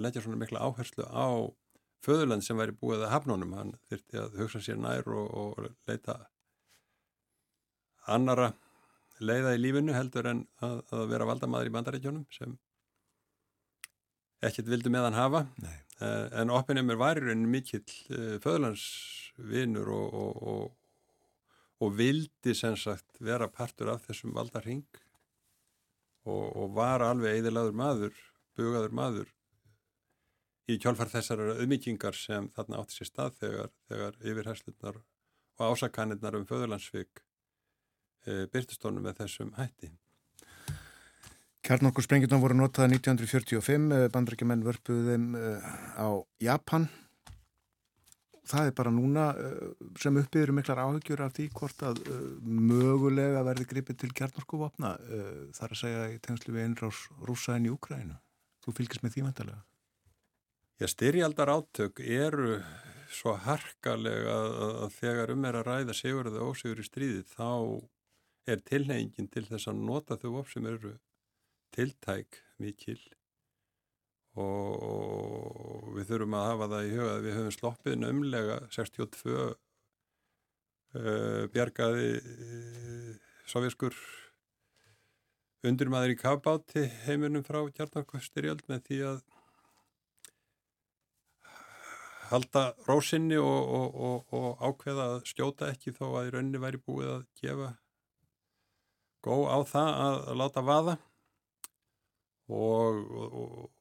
leggja svona mikla áherslu á föðurland sem væri búið að hafnónum, hann þurfti að hugsa sér nær og, og leita annara leiða í lífinu heldur en að, að vera valdamaður í bandarækjónum sem ekkert vildu meðan hafa. Nei. Eh, en Oppenheimer var í rauninu mikill uh, föðlandsvinur og, og, og, og vildi sem sagt vera partur af þessum valdarhing og var alveg eðilaður maður, bugaður maður í kjálfar þessar auðmyggingar sem þarna átti sér stað þegar, þegar yfirherslunar og ásakanirnar um föðurlandsvik Eh, byrtustónum með þessum hætti. Kjarnorkur sprengjurna voru notað 1945, bandrækjumenn vörpuðu þeim eh, á Japan. Það er bara núna eh, sem uppbyður miklar áhugjur af því hvort að mögulega verði gripið til kjarnorkuvopna þar að segja í tengslu við einrás rúsaðin í Ukrænu. Þú fylgist með því vantarlega? Já, styrjaldar átök eru svo harkalega að þegar um er að ræða sigur eða ósigur í stríði þá er tilnefingin til þess að nota þau op sem eru tiltæk mikil og við þurfum að hafa það í huga að við höfum sloppið nömlega 62 uh, bjargaði uh, sovjaskur undurmaður í kafbáti heiminum frá kjarnarkostyrjöld með því að halda rósinni og, og, og, og ákveða að skjóta ekki þó að í rauninni væri búið að gefa gó á það að, að láta vaða. Og,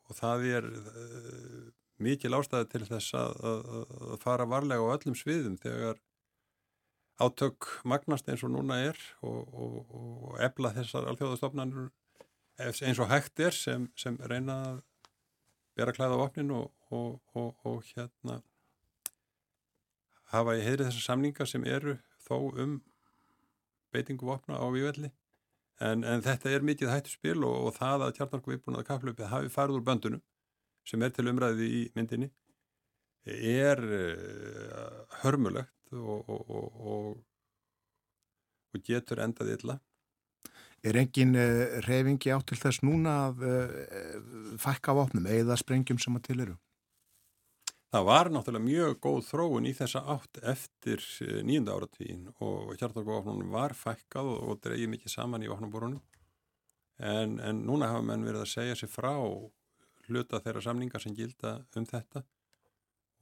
og, og það er uh, mikil ástæði til þess að, að, að fara varlega á öllum sviðum þegar átök magnast eins og núna er og, og ebla þessar alþjóðastofnanur eins og hægt er sem, sem reyna að bera klæða á opnin og hérna hafa í heiri þessar samninga sem eru þó um beitingu vopna á vývelli en, en þetta er mikið hættuspil og, og það að tjarnarku viðbúnaða kaplöpið hafi farið úr böndunum sem er til umræði í myndinni er uh, hörmulegt og, og, og getur endað illa. Er engin uh, reyfingi átt til þess núna að uh, fækka vopnum eða sprengjum sem að til eru? Það var náttúrulega mjög góð þróun í þessa átt eftir nýjunda áratíðin og hjartarkofnunum var fækkað og, dreyið mikið saman í vopnaborunum en, en núna hafa menn verið að segja sér frá hluta þeirra samningar sem gilda um þetta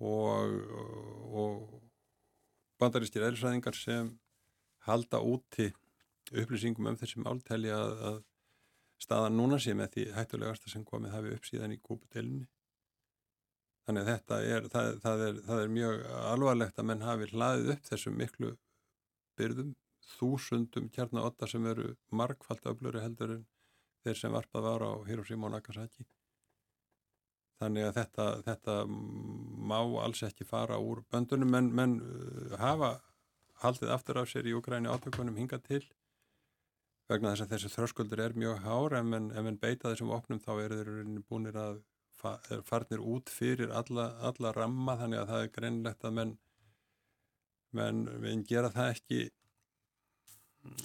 og, og bandaristir eðlisræðingar sem halda úti upplýsingum um þessi mál telja að, að staðan núna sé með því hættulegasta sem komið hafi upp síðan í kúpudelinni. Þannig að þetta er það, það, er, það er mjög alvarlegt að menn hafi hlaðið upp þessum miklu byrðum, þúsundum kjarnaotta sem eru margfald öfluri heldur en þeir sem varpað var á Hiroshima og Nagasaki. Þannig að þetta, þetta má alls ekki fara úr böndunum, menn, menn uh, hafa haldið aftur af sér í Ukræni átökunum hinga til vegna þess að þessi þröskuldur er mjög hár en mann beita þessum opnum þá eru þeir búinir að farnir út fyrir alla, alla ramma þannig að það er greinlegt að menn menn við gera það ekki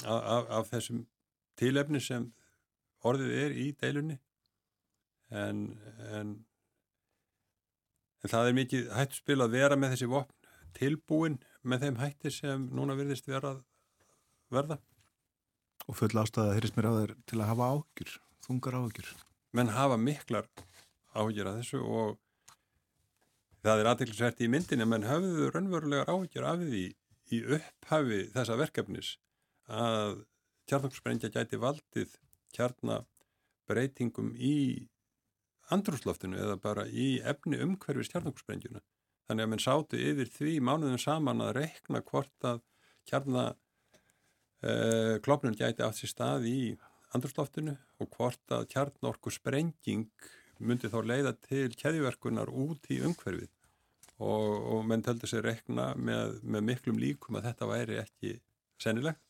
af, af, af þessum tílefni sem orðið er í deilunni en, en en það er mikið hættu spil að vera með þessi vopn tilbúin með þeim hætti sem núna virðist vera verða. Og full ástæða þeirrist mér á þeir til að hafa ágjur, þungar ágjur. Menn hafa miklar ágjur að þessu og það er aðeinsvært í myndin en menn hafðu raunverulegar ágjur af því í upphafi þessa verkefnis að kjarnaksprengja gæti valdið kjarnabreitingum í andrúsloftinu eða bara í efni umhverfis kjarnakssprengjuna. Þannig að mann sátu yfir því mánuðum saman að rekna hvort að kjarna uh, klopnun gæti átt sér stað í andrúsloftinu og hvort að kjarnorku sprenging myndi þá leiða til keðiverkunar út í umhverfið. Og, og menn töldi sér rekna með, með miklum líkum að þetta væri ekki sennilegt.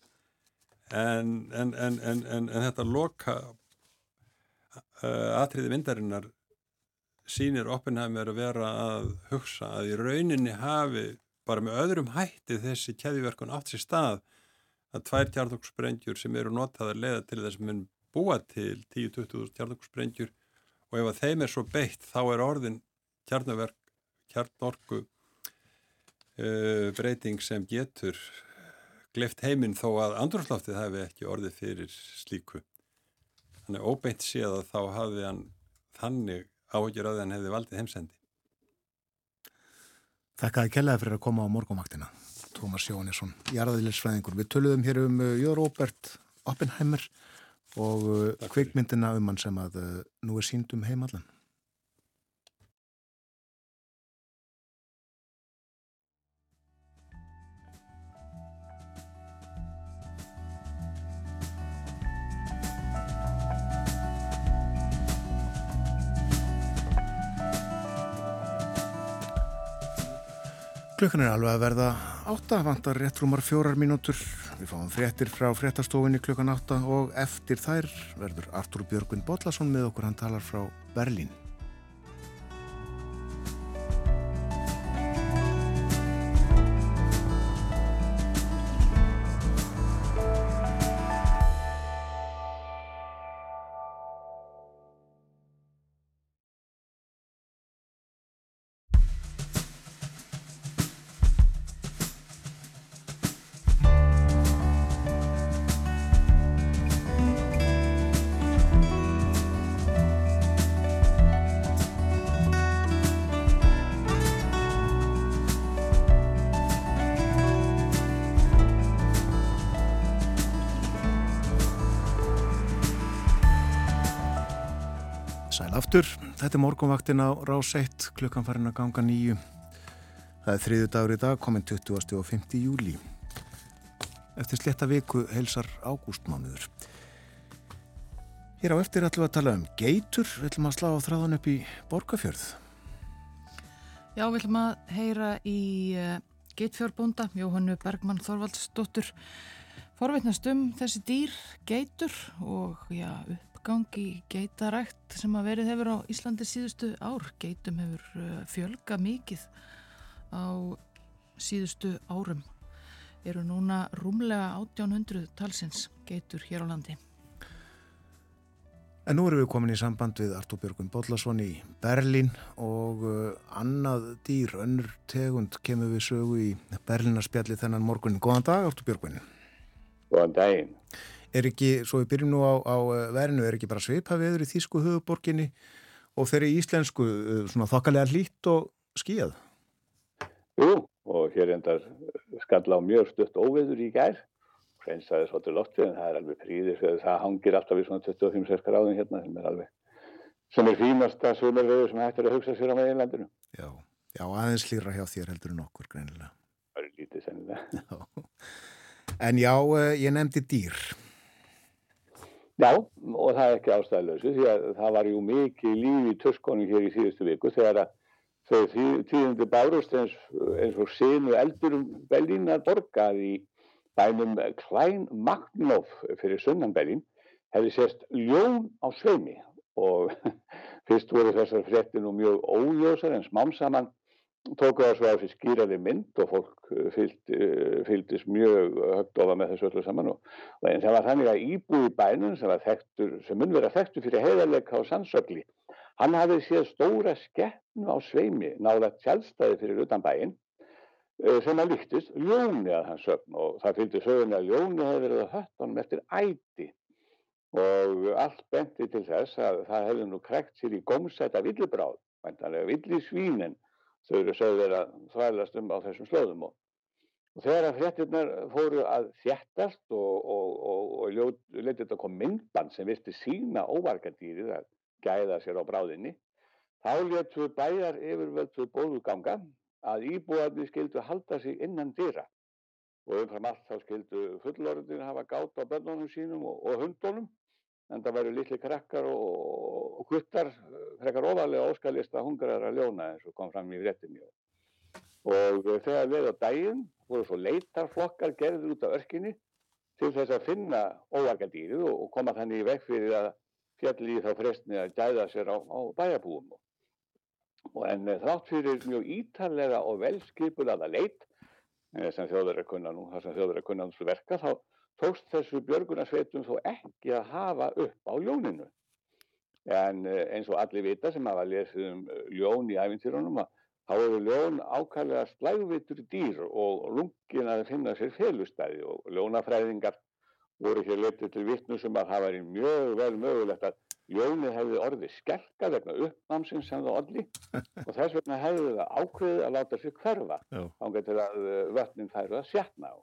En, en, en, en þetta loka uh, atriði vindarinnar sínir Oppenheimer að vera að hugsa að í rauninni hafi bara með öðrum hætti þessi keðiverkun átt sér stað að tvær kjarnoksprengjur sem eru notaðar leiða til þess að minn búa til 10-20 kjarnoksprengjur og ef að þeim er svo beitt þá er orðin kjarnverk, kjarnorku uh, breyting sem getur gleft heiminn þó að andrúrslaftið hefði ekki orðið fyrir slíku. Þannig óbeint séð að þá hafði hann þannig áhugjur því hann hefði valdið heimsendi. Þakkaði kellaði fyrir að koma á morgumaktina. Tómas Jónisson, jarðaðilisfræðingur. Við töluðum hér um uh, Jör Róbert Oppenheimer og uh, kvikmyndina um hann sem að uh, nú er sínd um heimallan. Klukkan er alveg að verða átta, vantar rétt rúmar fjórar mínútur. Við fáum fréttir frá fréttastofinni klukkan átta og eftir þær verður Artur Björgvin Botlason með okkur, hann talar frá Berlín. Þetta er morgunvaktin á rás 1, klukkan farin að ganga nýju. Það er þriðu dagur í dag, komin 20. og 5. júli. Eftir sletta viku heilsar ágústmánuður. Hér á eftir ætlum við að tala um geitur. Við ætlum að slá á þráðan upp í Borgafjörð. Já, við ætlum að heyra í uh, geitfjörbúnda, Jóhannu Bergmann Þorvaldsdóttur forveitnast um þessi dýr geitur og já, uppgangi geitarækt sem að verið hefur á Íslandi síðustu ár. Geitum hefur uh, fjölga mikið á síðustu árum. Eru núna rúmlega 1800 talsins geitur hér á landi. En nú erum við komin í samband við Artúr Björgun Bollarsson í Berlín og uh, annað dýr, önnur tegund kemur við sögu í Berlínarspjalli þennan morgun. Góðan dag Artúr Björgun. Góðan daginn. Er ekki, svo við byrjum nú á, á uh, verinu, er ekki bara sveipa viður í Þísku höfuborginni og þeirri íslensku uh, svona þokkalega hlýtt og skíðað? Jú, og hér endar skalla á mjög stutt óveður í gær, hreinsaði svolítið loftið en það er alveg príðir þegar það hangir alltaf í svona 25 gráðum hérna sem er alveg, sem er fínasta sumarveður sem hættir að hugsa sér á meginlandinu. Já, já aðeins hlýra hjá þér heldur en okkur greinilega. Það er lítið sennilega. Já. En já, ég nefndi dýr. Já, og það er ekki ástæðilösu því að það var jú mikið líf í törskonum hér í síðustu viku þegar að þau tíðundi bárust eins, eins og sinu eldurum Berlínar borgað í bænum Klein Magnóf fyrir sunnan Berlín hefði sérst ljón á sveimi. Og fyrst voru þessar frétti nú mjög óljósar en smám saman tóku það svo að fyrir skýraði mynd og fólk fylgdi, fylgdist mjög högt ofa með þessu öllu saman og, og það var þannig að íbúi bænum sem, þekktur, sem mun vera þekktur fyrir heiðarleika á sannsögli hann hafði séð stóra skeppnu á sveimi náða tjálstæði fyrir utan bæin sem að líktist ljóni að hans sögn og það fylgdi sögni að ljóni hefði verið að höttanum eftir æti. Og allt benti til þess að það hefði nú krekt sér í gómsæta villibráð, vantanlega villisvínin þau eru sögðir að þvælast um á þessum slóðum og, og þegar að fréttirnar fóru að þjættast og, og, og letið þetta kom myndband sem virti sína óvarkadýrið að gæða sér á bráðinni þá letu bæjar yfirvöldu bóðuganga að íbúarnir skildu halda sig innan dýra og umfram allt þá skildu fullorðin hafa gátt á börnunum sínum og hundunum en það væri litli krakkar og guttar frekar ofalega óskalista hungraðar að ljóna eins og kom fram í réttinni og þegar við á daginn voru svo leitarflokkar gerður út af örkinni til þess að finna óvarkadýrið og koma þannig í vekk fyrir að fjalli þá frestni að gæða sér á, á bæjabúum og en þrátt fyrir mjög ítarlega og velskipulaða leit sem þjóður er kunna nú, það sem þjóður er kunna þessu verka þá tókst þessu björgunarsveitum þó ekki að hafa upp á ljóninu. En eins og allir vita sem hafa lesið um ljón í æfintýrunum að þá eru ljón ákvæmlega slægvitur dýr og lungin að finna sér felustæði og ljónafræðingar voru hér letið til vittnum sem að það væri mjög vel mögulegt að ljóni hefði orðið skelka vegna uppnámsins sem það orði og þess vegna hefði það ákveðið að láta sér hverfa þá getur að vötnin færu að sjatna á.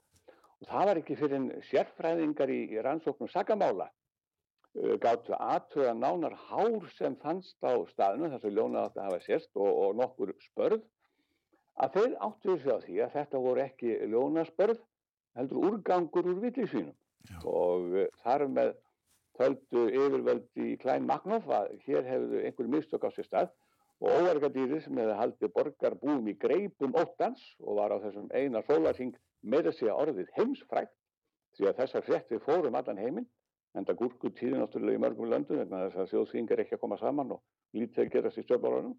Og það var ekki fyrir sérfræðingar í, í rannsóknum sagamála uh, gáttu aðtöða nánar hár sem fannst á staðinu þar sem ljónað átti að hafa sérst og, og nokkur spörð að þeir áttu þessi á því að þetta voru ekki ljónaspörð heldur úrgangur úr villisvínum. Og uh, þar með töldu yfirvöldi í Klein Magnóf að hér hefðu einhverju mistök á sér stað og óverkadýri sem hefði haldið borgarbúum í greipum óttans og var á þessum eina sólarhing með þessi að orðið heimsfrækt því að þessar fréttir fórum allan heiminn en það gúrku tíði náttúrulega í mörgum löndum vegna þess að þjóðsvingar ekki að koma saman og lítið að gerast í stjórnbálunum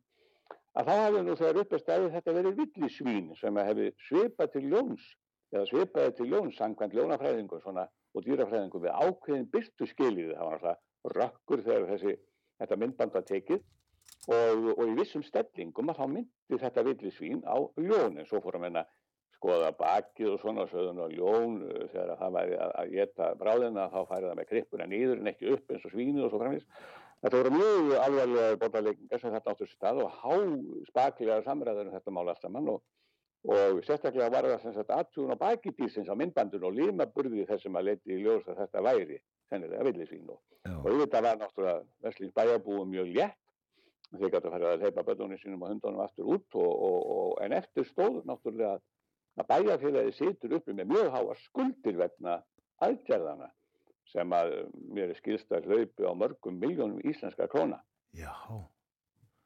að þá hafði nú þegar uppið stæði þetta verið villisvín sem hefði svipað til ljóns eða svipaði til ljóns sangkvæmt ljónafræðingur svona, og dýrafræðingur við ákveðin byrtu skilið það var alltaf rökkur þegar þessi, þetta myndband var tekið og, og í vissum stellingum að þá myndi þetta villisvín á ljón en svo fórum við að skoða bakið og svona sögðun og ljón þegar það væri að geta bráðina þá færi það með krippuna nýður en ekki upp eins og svínu og svo framins. Þetta voru mjög alvarlega bortarleikingar sem þetta áttur stað og há spaklega samræður um þetta mála alltaf mann og, og sérstaklega var það sem sagt aðtúðun á bakidísins á myndbandun og limaburði þessum að leiti í ljós að þetta væri sennilega villisvín. Og, og þetta var náttúrulega Veslings bæjarbúum mjög létt þeir gætu að fara að leipa börnunum sínum og hundunum aftur út og, en eftir stóð náttúrulega að bæjarfélagi situr uppi með mjög háa skuldir vegna aðgerðana sem að mér er skilst að hlaupi á mörgum miljónum íslenska króna. Já.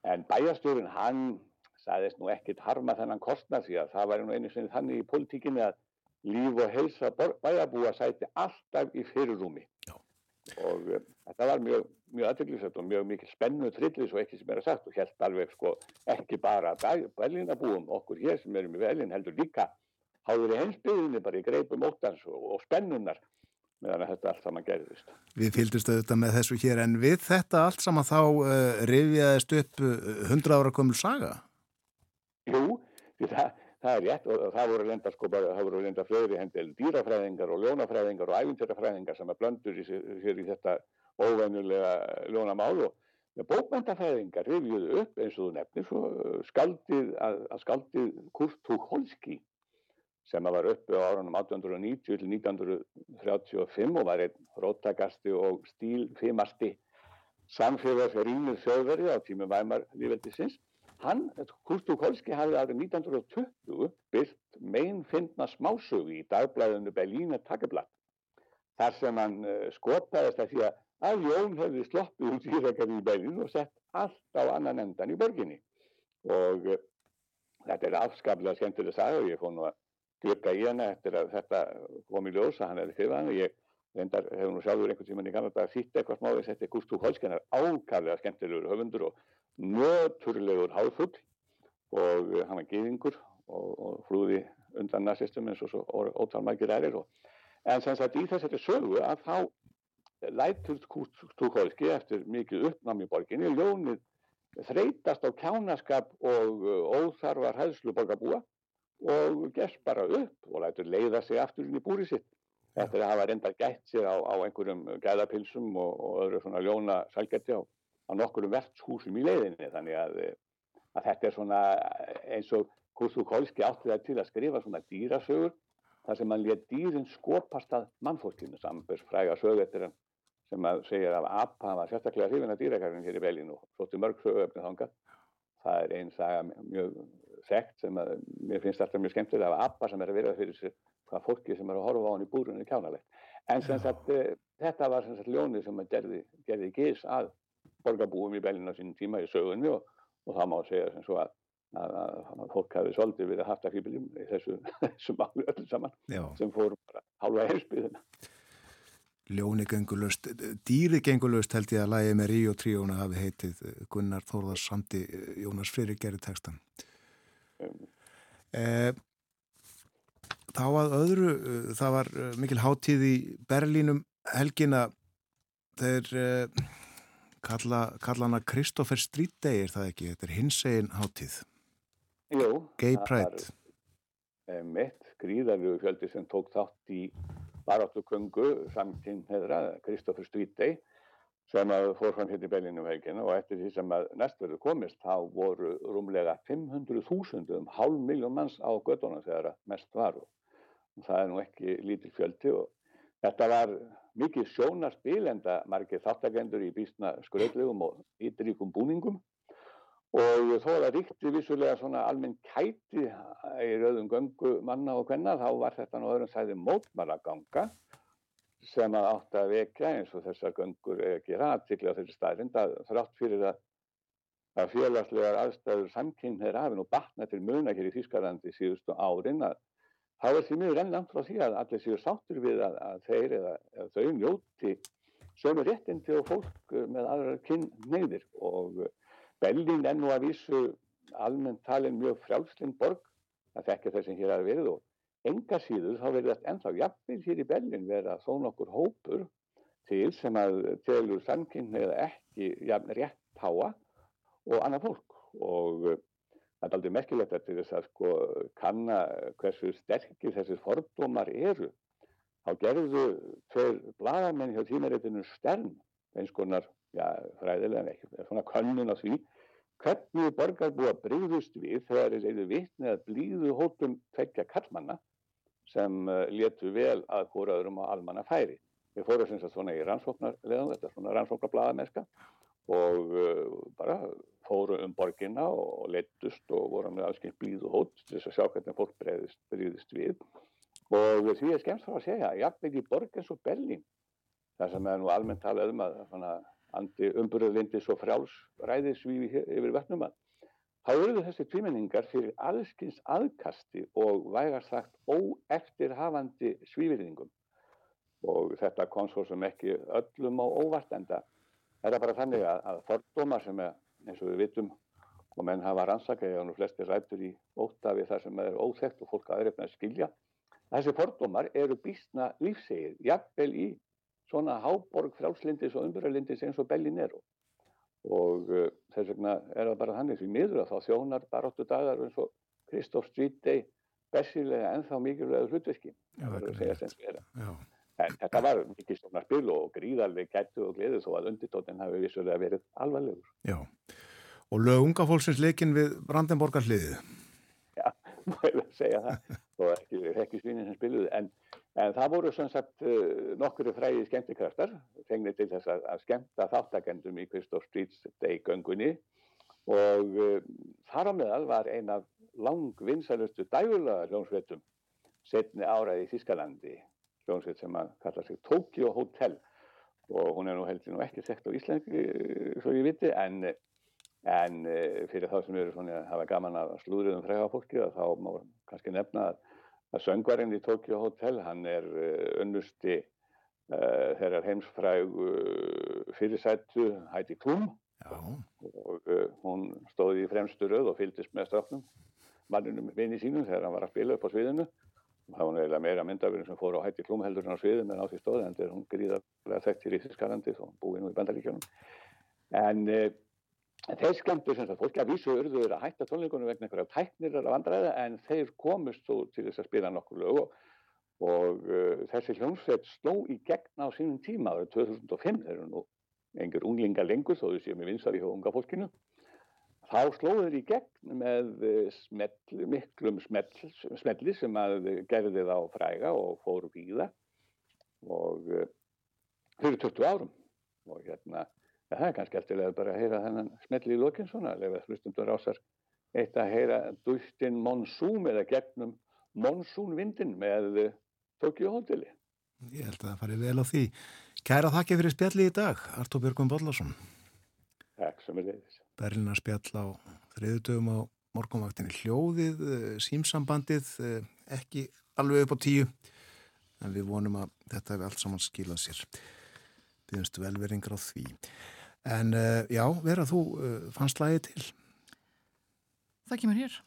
En bæjarstjórin hann sagðist nú ekkit harma þennan kostnað því að það væri nú einu sinni þannig í politíkinni að líf og helsa bæjarbúa sæti alltaf í fyrirrúmi Já. og um, þetta var mjög, mjög aðtöklusett og mjög mikil spennu trillis og ekki sem er að sagt og helt alveg sko ekki bara bælinabúum okkur hér sem erum í velin heldur líka háður í hensbyðinni bara í greipum óttans og, og spennunnar meðan þetta allt saman gerðist. Við fylgdust auðvitað með þessu hér en við þetta allt saman þá uh, rifjaðist upp hundra ára komul saga? Jú, það það er rétt og það voru lenda sko bara, það voru lenda fleiri hendil dýrafræðingar og ljónafræðingar og æfintjörafræðingar sem er blöndur sér í þetta óvennulega ljónamál og bókmyndafræðingar rifjuðu upp eins og þú nefnir svo skaldið að, að skaldið Kurt Tucholsky sem var uppi á árunum 1890 til 1935 og var einn róttakasti og stílfimasti samfélagsrýmið þjóðverði á tímu Væmar lífveldisins Hann, Kurt Tucholsky, hafði árið 1920 byrkt meinfindna smásögu í dagblæðinu Berlína Tageblatt þar sem hann uh, skotaðist að því að að Jón hefði sloppið út í Írakari í Berlín og sett allt á annan endan í borginni. Og uh, þetta er afskaplega skemmtileg saga og ég fór nú að glukka í hana eftir að þetta kom í ljós að hann hefði fyrir hann og ég reyndar hefur nú sjálfur einhvern tíman í Kanada að þýtt eitthvað smáðis þetta er Kurt Tucholsky, hann er ákaflega skemmtilegur höfundur og nöturlegur háfugl og hann var geðingur og, og flúði undan nazistum eins og svo ótalmækir erir og, en sem sagt í þessari sögu að þá lætur Túkólski eftir mikið uppnámi í borginni ljónið þreytast á kjánaskap og óþarvar hæðslu borgarbúa og gerst bara upp og lætur leiða sig aftur inn í búri sitt. Eftir að hafa reyndar gætt sér á, á einhverjum gæðapilsum og, og öðru svona ljóna salgætti á á nokkurum verðshúsum í leiðinni. Þannig að, að þetta er svona eins og Kustu Kolski átti það til að skrifa svona dýrasögur þar sem hann létt dýrin skopast að mannfólkinu sambers fræga sög eftir hann sem að segja að Appa var sérstaklega hrifin að dýrakarinn hér í Belgín og svolítið mörg sögöfni þánga það er einn saga mjög þekkt sem að mér finnst alltaf mjög skemmtilega af Appa sem er að vera fyrir sér hvað fólki sem er að horfa á hann í búrunni kjánalegt en sem sagt eh, þetta var sem sagt ljónið sem að gerði, gerði gís að borgarbúum í Berlín á sínum tíma í sögunni og, og það má segja sem svo að, að, að fólk hafi svolítið verið haft að hýpiljum í þessu, þessu máli öllu saman Já. sem fór bara hálfa heilsbyðina. Ljóni gengulust, dýri gengulust held ég að lægi með Ríó tríóna hafi heitið Gunnar Þórðars Sandi Jónas Freyri gerði textan. Um. Eh, þá að öðru, það var mikil hátíð í Berlínum helgina þeir eh, kalla, kalla hana Kristoffer Street Day er það ekki, þetta er hins egin hátíð. Jú, Gay Pride. er mitt gríðarlegu fjöldi sem tók þátt í baráttu kungu samkinn heðra, Kristoffer Street Day sem að fór fram hérna í Berlínu veikinu og eftir því sem að næstverðu komist þá voru rúmlega 500.000 um hálf miljón manns á gödunum þegar mest var. Og það er nú ekki lítil fjöldi og þetta var mikið sjónarspil en það margir þáttakendur í bísna skröðlegum og ytteríkum búningum. Og þó að það ríkti vissulega svona almenn kæti í rauðum göngu manna og hvenna þá var þetta nú öðrum sæði mótmælaganga sem að átt að vekja eins og þessar göngur ekki ræðtikli á þessi staðrind að þrátt fyrir að, að félagslegar aðstæður samkynn er afinn og batna til muna hér í Þýskarlandi síðustu árin að þá er því mjög rennlangt frá því að allir séu sáttur við að, að þeir eða, eða þau njóti sömu réttindi og fólk með aðra kynn neyðir og Bellin er nú að vísu almennt talin mjög frjálslind borg. Að þekka þess sem hér hafi verið og enga síður þá verður þetta ennþá jafnveg hér í Bellin verið að þóna okkur hópur til sem að telur samkynn eða ekki jafn rétt háa og annað fólk. Og það er aldrei merkilegt að til þess að sko kanna hversu sterkir þessir fordómar eru þá gerðu tveir bladamenn hjá tímaréttinu stern eins konar, já, fræðilega ekki, svona könnun á því hvernig borgar búið að breyðust við þegar þeir eru vitnið að blíðu hóttum tveggja kallmanna sem eh, letu vel að hvora öðrum á almanna færi. Við fórum sem sagt svona í rannsóknarleðum, þetta er svona rannsóknarbladamenska og uh, bara fóru um borginna og leittust og voru með allsken blíð og hótt til þess að sjá hvernig fólk breyðist við. Og því er skemmt frá að segja jafnveg í borg eins og Berlín þar sem er nú almennt talað um að andi umburðlindi svo frjáls ræðisvífi yfir vötnum að þá eruðu þessi tvímenningar fyrir allskins aðkasti og vægast sagt óeftirhafandi svífyrðingum og þetta kom svo sem ekki öllum á óvart enda er það bara þannig að, að fordómar sem er, eins og við vitum og menn hafa rannsakað og flestir rættur í óta við það sem er óþekkt og fólk aðeins að skilja þessi fordómar eru býstna lífsegir, jafnvel í svona háborg frálslindis og umbyrjalindis eins og Bellin er. Og uh, þess vegna er það bara þannig sem miður að þá þjónar baróttu dagar eins og Kristoff Street Day bessilega ennþá mikilvægur hlutverki en þetta var mikið svona spil og gríðarlega gættu og gleðu þó að undirtóttin hafi vissulega verið alvarlegur. Já, og lög unga fólksins leikin við Brandenborgar hliðið Já, maður að segja það. Og ekki, ekki svínin sem spiluði en En það voru sem sagt uh, nokkru fræði skemmtikraftar, fengnir til þess að, að skemmta þáttakendum í Kristoff Streets Day göngunni. Og uh, þar á meðal var ein af langvinsalustu dægulega hljómsveitum setni árað í Þískalandi, hljómsveit sem að kalla sig Tokyo Hotel. Og hún er nú heldur nú ekki sekt á Íslandi, svo ég viti, en, en uh, fyrir þá sem eru svona að hafa gaman að slúðriðum fræða fólki þá má kannski nefna að að söngvarinn í Tokyo Hotel, hann er uh, unnusti uh, þeirrar heimsfræg uh, fyrirsættu Heidi Klum. Já. og hún stóði í fremstu röð og fylgist með strafnum mannunum vinni sínum þegar hann var að spila upp á sviðinu það var eiginlega meira myndafurinn sem fór á Heidi Klum heldur en á sviðinu en á því stóði en þegar hún gríðarlega þekkt í Ríðiskarlandi og búið nú í bandaríkjónum en Þeir skemmtu sem sagt fólki að vísu urðuður að hætta tónleikunum vegna einhverja tæknir af andræða en þeir komust þú til þess að spila nokkur lög og, og uh, þessi hljómsveit sló í gegn á sínum tíma árið 2005, þeir eru nú engur unglinga lengur þó þau séum við vinsar í unga fólkinu. Þá slóður í gegn með smell, miklum smell, smelli sem að gerði þá fræga og fóru víða og uh, fyrir 20 árum og hérna Ja, það er kannski eftirlega bara að heyra þennan smelli í lokin svona, eða hlustundur ásar eitt að heyra dústinn monsúm eða gegnum monsúnvindin með Tokyo Hoteli. Ég held að það fari vel á því. Kæra þakki fyrir spjalli í dag, Artur Björgum Bollarsson. Takk sem er leiðis. Berlina spjall á þriðutöfum á morgunvaktinni hljóðið, eh, símsambandið, eh, ekki alveg upp á tíu, en við vonum að þetta hefur allt saman skilað sér. Býðumst velveringar á því. En uh, já, vera þú fannst lagi til? Það kemur hér.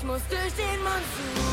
Ich muss durch den Monsun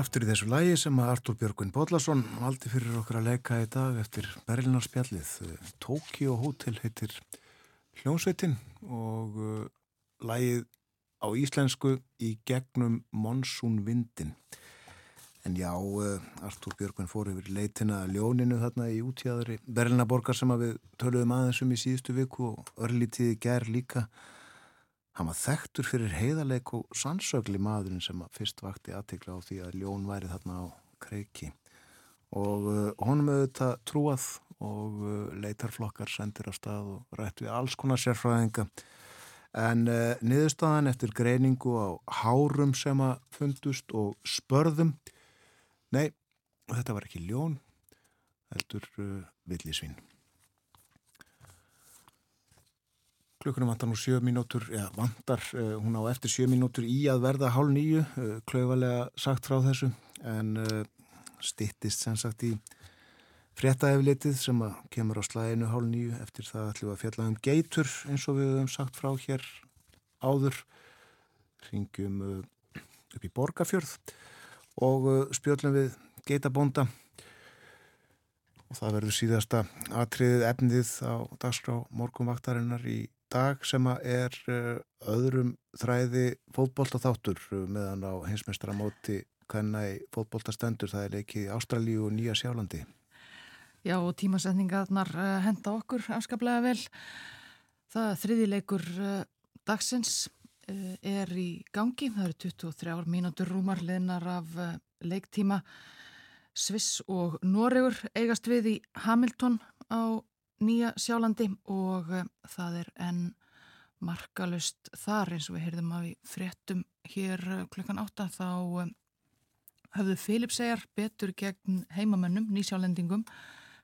Kraftur í þessu lægi sem að Artur Björgvin Bodlason valdi fyrir okkur að leika í dag eftir Berlinarspjallið. Tokyo Hotel heitir hljónsveitin og uh, lægið á íslensku í gegnum Monsunvindin. En já, uh, Artur Björgvin fór yfir leitina ljóninu þarna í útjáðri Berlinaborgar sem við töluðum aðeins um í síðustu viku og örlítiði gær líka. Hann var þekktur fyrir heiðarleik og sannsögli maðurinn sem fyrst vakti aðtikla á því að ljón væri þarna á kreiki. Og uh, honum auðvitað trúað og uh, leitarflokkar sendir á stað og rætt við alls konar sérfræðinga. En uh, niðurstaðan eftir greiningu á hárum sem að fundust og spörðum, nei, þetta var ekki ljón, heldur uh, villisvín. Klukkunum vantar nú sjö mínútur, eða vantar, uh, hún á eftir sjö mínútur í að verða hálf nýju, uh, klauvalega sagt frá þessu, en uh, stittist sem sagt í fréttaeflitið sem að kemur á slæðinu hálf nýju, eftir það ætlum við að fjalla um geitur eins og við höfum sagt frá hér áður, ringjum upp í Borgafjörð og spjöllum við geitabónda. Og það verður síðasta atriðið efnið á dagskrá morgunvaktarinnar í dag sem er uh, öðrum þræði fótbolta þáttur meðan á hinsmestara móti hvenna í fótbolta stendur það er leikið Ástralíu og Nýja Sjálandi Já, og tímasetningarnar uh, henda okkur afskaplega vel. Það þriðileikur dagsins er í gangi. Það eru 23 mínútur rúmar leðnar af leiktíma. Sviss og Noregur eigast við í Hamilton á Nýja Sjálandi og uh, það er enn markalust þar eins og við heyrðum að við fréttum hér uh, klukkan átta þá uh, höfðu Filipsegjar betur gegn heimamönnum, nýsjálendingum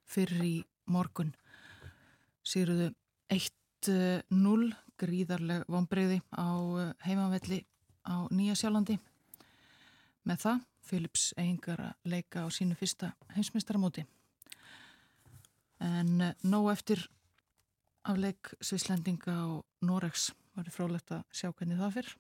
fyrir í morgun. Sýruðu 1-0 gríðarleg vonbreyði á eh, heimavelli á Nýja Sjálandi. Með það Philips eigingar að leika á sínu fyrsta heimsmyndstaramóti en eh, nóg eftir af leik Svislendinga og Noregs var frólægt að sjá hvernig það fyrr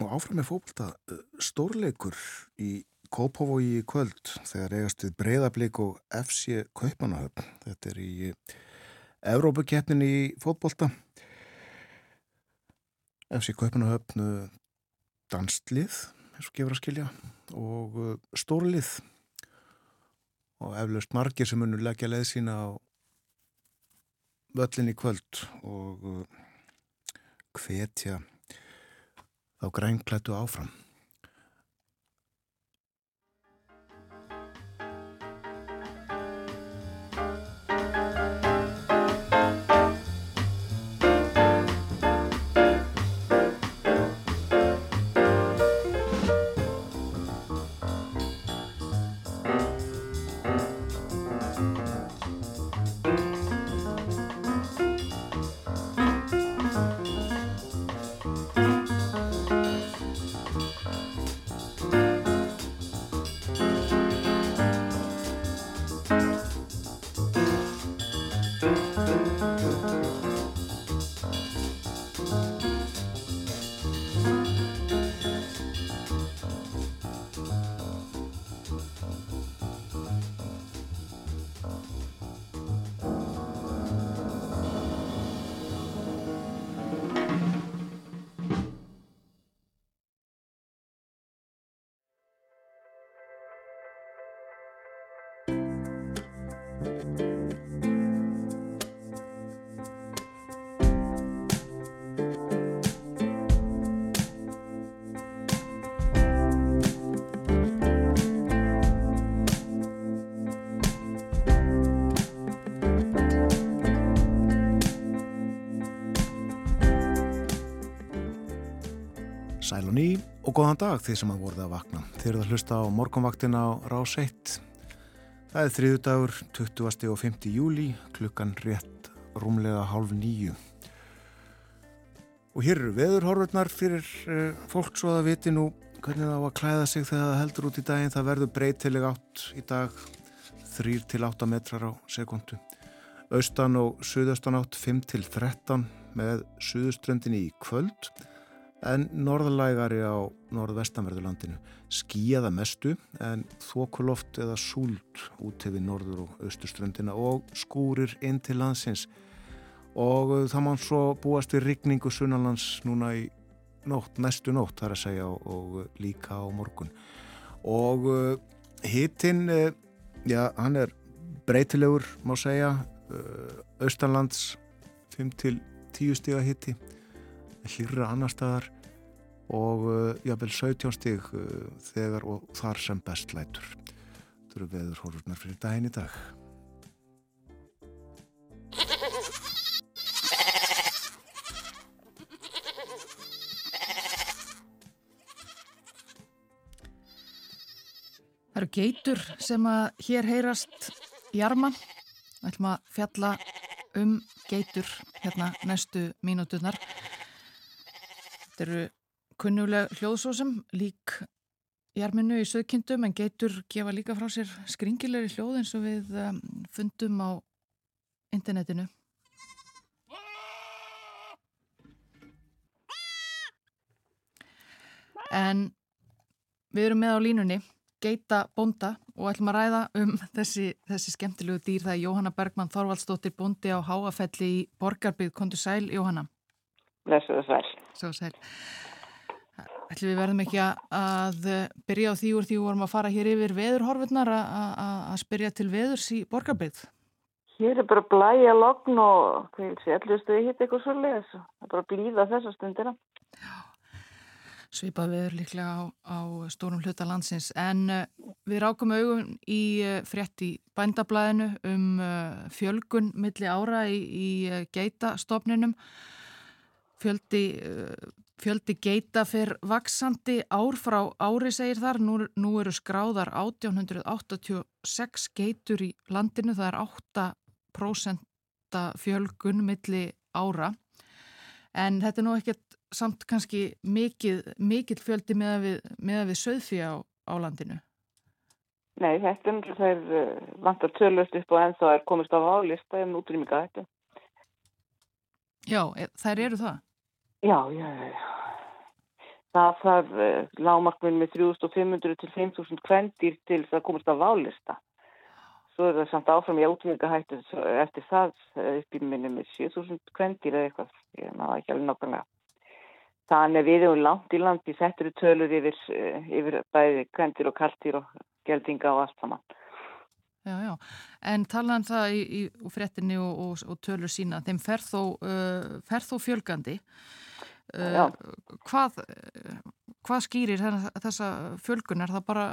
Og áfram með fótbolta uh, stórleikur í Kópavogi í kvöld þegar eigast við breyðablík og FC Kaupanahöfn. Þetta er í Evrópukeppnin í fótbolta. FC Kaupanahöfn danstlið, eins og gefur að skilja, og stórlið og eflaust margir sem munur leggja leið sína á völlin í kvöld og uh, hvetja þá grænklættu áfram. Og ný og góðan dag því sem að voruð að vakna. Þið eruð að hlusta á morgunvaktina á Rás 1. Það er þriðu dagur, 20. og 5. júli, klukkan rétt rúmlega hálf nýju. Og hér eru veðurhorfurnar fyrir uh, fólk svo að viti nú hvernig það á að klæða sig þegar það heldur út í daginn. Það verður breytileg átt í dag, 3 til 8 metrar á sekundu. Austan og suðaustan átt 5 til 13 með suðuströndinni í kvöld en norðlægari á norðvestanverðurlandinu. Skíaða mestu en þokuloft eða súld út hefði norður og austurströndina og skúrir inn til landsins. Og uh, það má svo búast við rigningu sunnalands núna í nótt, næstu nótt þar að segja og, og líka á morgun. Og uh, hittinn uh, já, hann er breytilegur má segja uh, austanlands 5 til 10 stiga hitti hlýra annar staðar og jábel 17 stig uh, þegar og þar sem best lætur þetta eru veður hórurnar fyrir daginn í dag Það eru geitur sem að hér heyrast jarma. Við ætlum að fjalla um geitur hérna næstu mínútunar. Þetta eru kunnuleg hljóðsósum, lík jarminu í söðkindum en geitur gefa líka frá sér skringilegri hljóð eins og við um, fundum á internetinu. En við erum með á línunni geita bonda og ætlum að ræða um þessi, þessi skemmtilegu dýr. Það er Jóhanna Bergmann Þorvaldsdóttir bondi á Háafelli í Borgarbygg. Kondur sæl, Jóhanna. Blessuðu sæl. Svo sæl. Ætlum við verðum ekki að byrja á því úr því við vorum að fara hér yfir veðurhorfurnar að spyrja til veðurs í Borgarbygg. Hér er bara blæja logn og sé, allir stuði hitt eitthvað svolítið. Það er bara að blíða þessa stundina. Já svipað viður líklega á, á stórum hluta landsins en uh, við rákum augun í uh, frétt í bændablaðinu um fjölgun milli ára í, í geitastofninum fjöldi, fjöldi geita fyrr vaksandi ár frá ári segir þar, nú, nú eru skráðar 1886 geitur í landinu, það er 8% fjölgun milli ára en þetta er nú ekkert samt kannski mikið, fjöldi með að við, með við söðfí á, á landinu? Nei, þetta er þeir vantar tölust upp og ennþá er komist á álista um útrýminga þetta. Já, e, þær eru það? Já, já, já. Það þarf lágmarkminn með 3500 til 5000 kvendir til það komist á álista. Svo er það samt áfram í útrýminga hættu eftir það upp í minni með 7000 kvendir eða eitthvað. Ég náða ekki alveg nákvæmlega. Þannig við erum langt í landi, þetta eru tölur yfir, yfir bæði kvendir og kaltir og geldinga og allt saman. Já, já, en talaðan það í, í fréttinni og, og, og tölur sína, þeim fer þó, uh, fer þó fjölgandi. Uh, hvað, hvað skýrir þessa fjölgun? Er það bara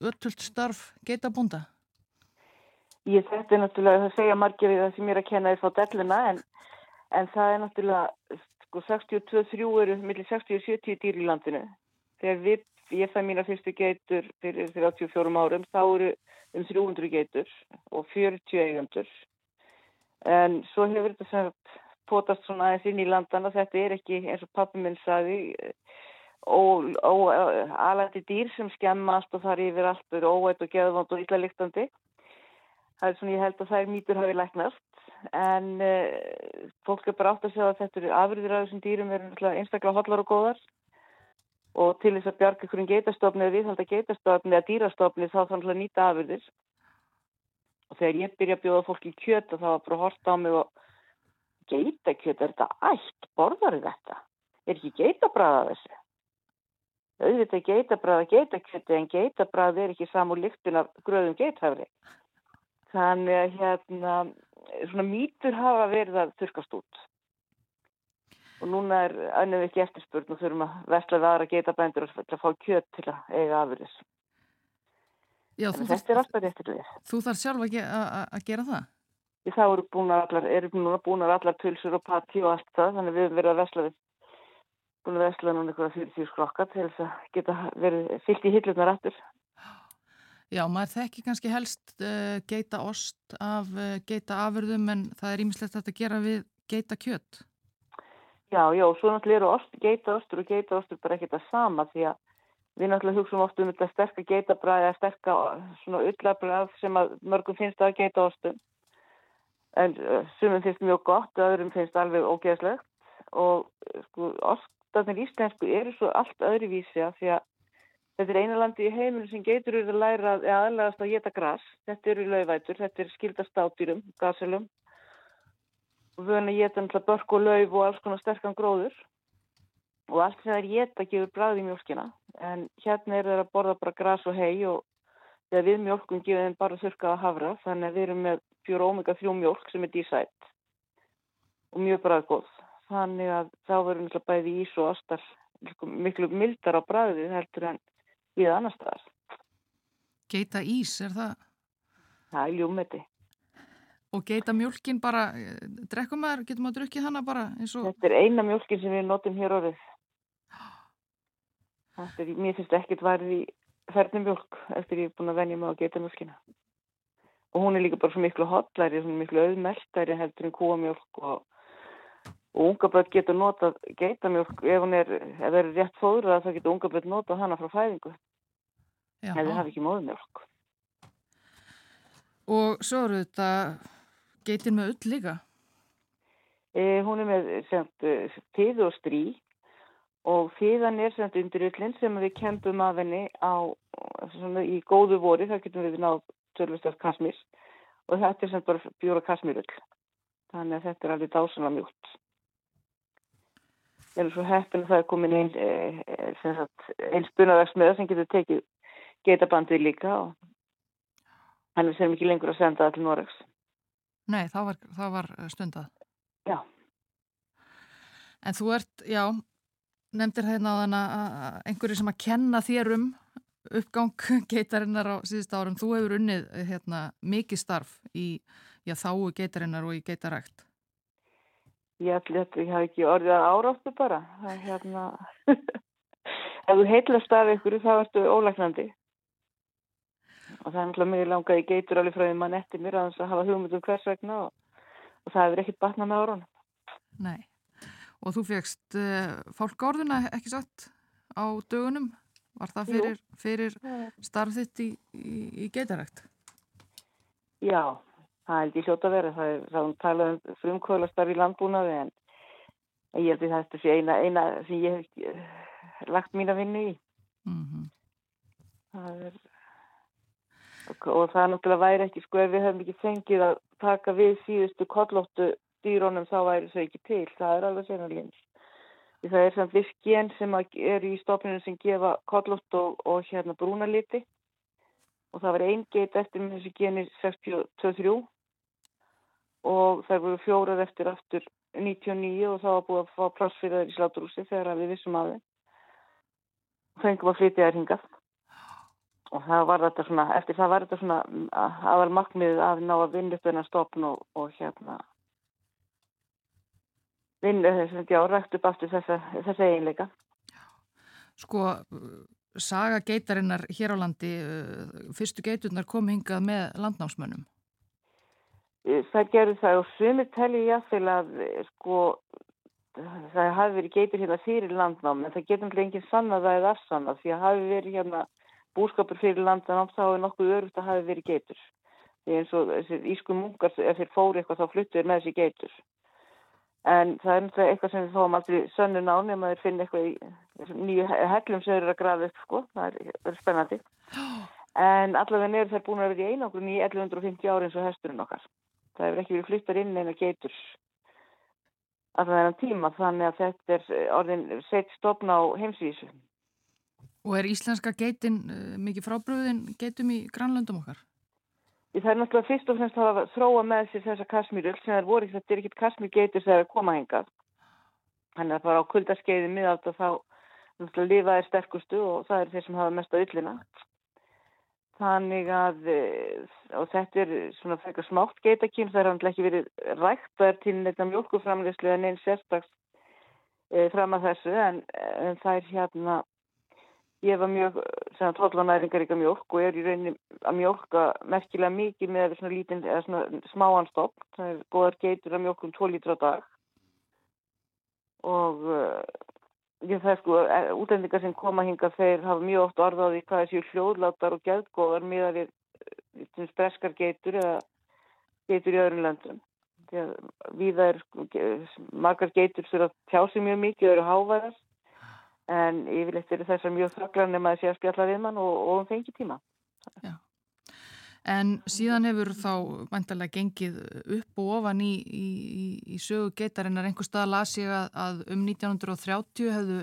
öllult starf geitabúnda? Ég þetta er náttúrulega, það segja margir það sem ég er að kenna þér fá delluna, en, en það er náttúrulega sko 62-3 eru millir 60-70 dýr í landinu. Þegar við, ég fæ mína fyrstu geitur fyrir 34 árum, þá eru um 300 geitur og 40 eigandur. En svo hefur þetta sem potast svona aðeins inn í landana, þetta er ekki eins og pappi minn saði, aðlæti dýr sem skemmast og þar yfir allt eru óætt og geðvand og illa lyktandi. Það er svona ég held að það er mýtur hafið læknast en uh, fólk er bara átt að segja að þetta eru afriðir af þessum dýrum er einstaklega hotlar og góðar og til þess að bjarga ykkur um geitastofni eða viðhalda geitastofni eða dýrastofni þá þannig að nýta afriðir og þegar ég byrja að bjóða fólk í kjöt og það var bara að horta á mig og geitakjöt, er þetta allt? Borðar þetta? Er ekki geitabræða þessu? Auðvitað geitabræða geitakjöti en geitabræði er ekki samúr lyktin af gröðum geithafri þannig að hérna svona mýtur hafa verið að þurkast út og núna er önnum ekki eftirspurn og þurfum að vesla við aðra geita bændur og að fá kjöt til að eiga afurðis þetta er alltaf réttir við Þú þarf sjálf ge að gera það? Það eru búin allar, er núna búin allar pulsur og patti og allt það þannig við höfum verið að vesla við búin að vesla núna eitthvað 40 skrokka til þess að geta verið fyllt í hillurnar aftur. Já, maður þekki kannski helst uh, geita ost af uh, geita afurðum en það er ímislegt að gera við geita kjött. Já, já, svo náttúrulega eru ost, geita ostur og geita ostur bara ekkert að sama því að við náttúrulega hugsaum oft um þetta sterkar geitabræði eða sterkar svona ullabræð sem að mörgum finnst að geita ostum en sumum finnst mjög gott öðrum finnst alveg ógeðslegt. Og sko ostarnir íslensku eru svo allt öðruvísi að því að þetta er eina landi í heiminu sem geitur eru að læra að aðlægast að geta gras. Þetta eru lauvætur, þetta er skildast átýrum gaselum. Og við höfum að geta náttúrulega börk og lauf og alls konar sterkan gróður. Og allt sem það er geta gefur bræði mjölkina en hérna er það að borða bara gras og hei og við mjölkum gefum bara þurkaða hafra þannig að við erum með fjóra omega 3 mjölk sem er dísætt og mjög bræðgóð þannig að þá verður náttúrulega bæði ís og ostar miklu mildar á bræðið heldur en við annar staðar. Geita ís, er það? Það er ljúmeti. Og geita mjölkin bara, eh, drekkum maður, getur maður drukkið hana bara eins og... Þetta er eina mjölkin sem við notum hér orðið. Þetta er, mér finnst ekkert værið í fernum mjölk eftir ég er búin að venja mig á geita mjölkina. Og hún er líka bara svo miklu hotlæri, svo miklu auðmeltæri heldur en kúamjölk og, og unga börn getur notað geita mjölk ef hún er, ef það er rétt fóðrað þá getur unga börn notað hana frá fæðingu. Já, Ef þið hafi ekki móðumjölk. Og svo eru þetta geitin með ull líka. E, hún er með semt, fið og strý og fiðan er semt undir ullin sem við kempum af henni á, í góðu vori, það getum við náð tölvistast kasmir og þetta er semt bara bjóra kasmirull. Þannig að þetta er alveg dásanlega mjúkt. Ég er svo heppin að það er komin einn ein, ein spunaverksmiða sem getur tekið geitabandið líka og hann er sem ekki lengur að senda til Noregs. Nei, það var, það var stundað. Já. En þú ert, já, nefndir hérna að einhverju sem að kenna þér um uppgang geitarinnar á síðust árum. Þú hefur unnið hérna, mikið starf í já, þáu geitarinnar og í geitarækt. Ég ætli að ég hafi ekki orðið að áráttu bara. Það er hérna, ef þú heitlast af ykkur þá ertu ólæknandi. Og það er náttúrulega mjög langaði geitur alveg frá því mann eftir mér að hafa hugmyndum hvers vegna og, og það hefur ekkert batnað með árunum. Nei, og þú fegst uh, fólkórðuna ekki satt á dögunum. Var það fyrir, fyrir starf þitt í, í, í geitarækt? Já, það held ég hljóta að vera. Það er það talað um frumkvölastarf í landbúnaði en ég held að þetta sé eina, eina sem ég hef eh, lagt mín að vinna í. Mm -hmm. Það er og það náttúrulega væri ekki sko ef við höfum ekki fengið að taka við síðustu kollóttu dýrónum þá væri þau ekki til, það er alveg senarlins því það er samt viss gen sem er í stofninu sem gefa kollótt og, og hérna brúnaliti. Og það var einn geit eftir með þessi geni 63 og það voru fjórar eftir aftur 99 og það var búið að fá pláss fyrir það í sláturúsi þegar við vissum að þau fengum að flytja þær hingað. Og það var þetta svona, eftir það var þetta svona aðal markmiðið að ná að vinna upp þennan stopn og, og hérna vinna þess að já, rætt upp aftur þessa, þessa eiginleika. Sko, saga geitarinnar hér á landi, fyrstu geiturnar kom hingað með landnámsmönnum? Það gerði það og sumir telli ég að að sko það hafi verið geitur hérna fyrir landnám en það enginn sannað að það er afsannað því að hafi verið hérna búskapur fyrir landanám þá er nokkuð örugt að hafi verið geitur. Því eins og þessir ísku munkar, ef þeir fóri eitthvað þá fluttuður með þessi geitur. En það er náttúrulega eitthvað sem við fáum aldrei sönnun á nema þeir finna eitthvað í nýju hellum sem eru að grafa upp, sko. Það er, það er spennandi. En allavega er þeir búin að vera í einangrun í 1150 ári eins og hesturinn okkar. Það hefur ekki verið fluttar inn eina geitur allavega enn tíma þannig að þetta er orðin sett stopna á heimsvísu. Og er íslenska geitin uh, mikið frábröðin geitum í grannlöndum okkar? Það er náttúrulega fyrst og fremst að þróa með sér þessa kasmýrul sem er voru, þetta er ekkit kasmýrgeitur sem er að koma hengað. Þannig að bara á kuldaskeiði miðátt og þá náttúrulega lifaði sterkustu og það er þeir sem hafa mest á yllina. Þannig að, og þetta er svona frekar smátt geitakým, það er náttúrulega ekki verið rægt, það er til neitt mjölkuframlegslu en einn sérstaks e, fram að þessu en, en það er hérna ég var mjög tóllanæringar ykkar mjölk og er í rauninni að mjölka merkilega mikið með svona lítinn eða svona smáanstopp það er góðar geitur að mjölkum 2 lítra á dag. Og uh, ég það er sko útlendingar sem koma hinga þeir hafa mjög oft orðaði hvað þessi hljóðlátar og gæðgóðar miða við breskar geitur eða geitur í öðrum löndum. Því að viða er margar geitur sem að tjá sig mjög mikið og eru hávæðar en yfirleitt eru þessar mjög þakklar nema að sé að spjalla við mann og, og um fengi tíma Já. En síðan hefur þá vantarlega gengið upp og ofan í, í, í, sögu geitarinnar. Einhver stað las ég að, að um 1930 hefðu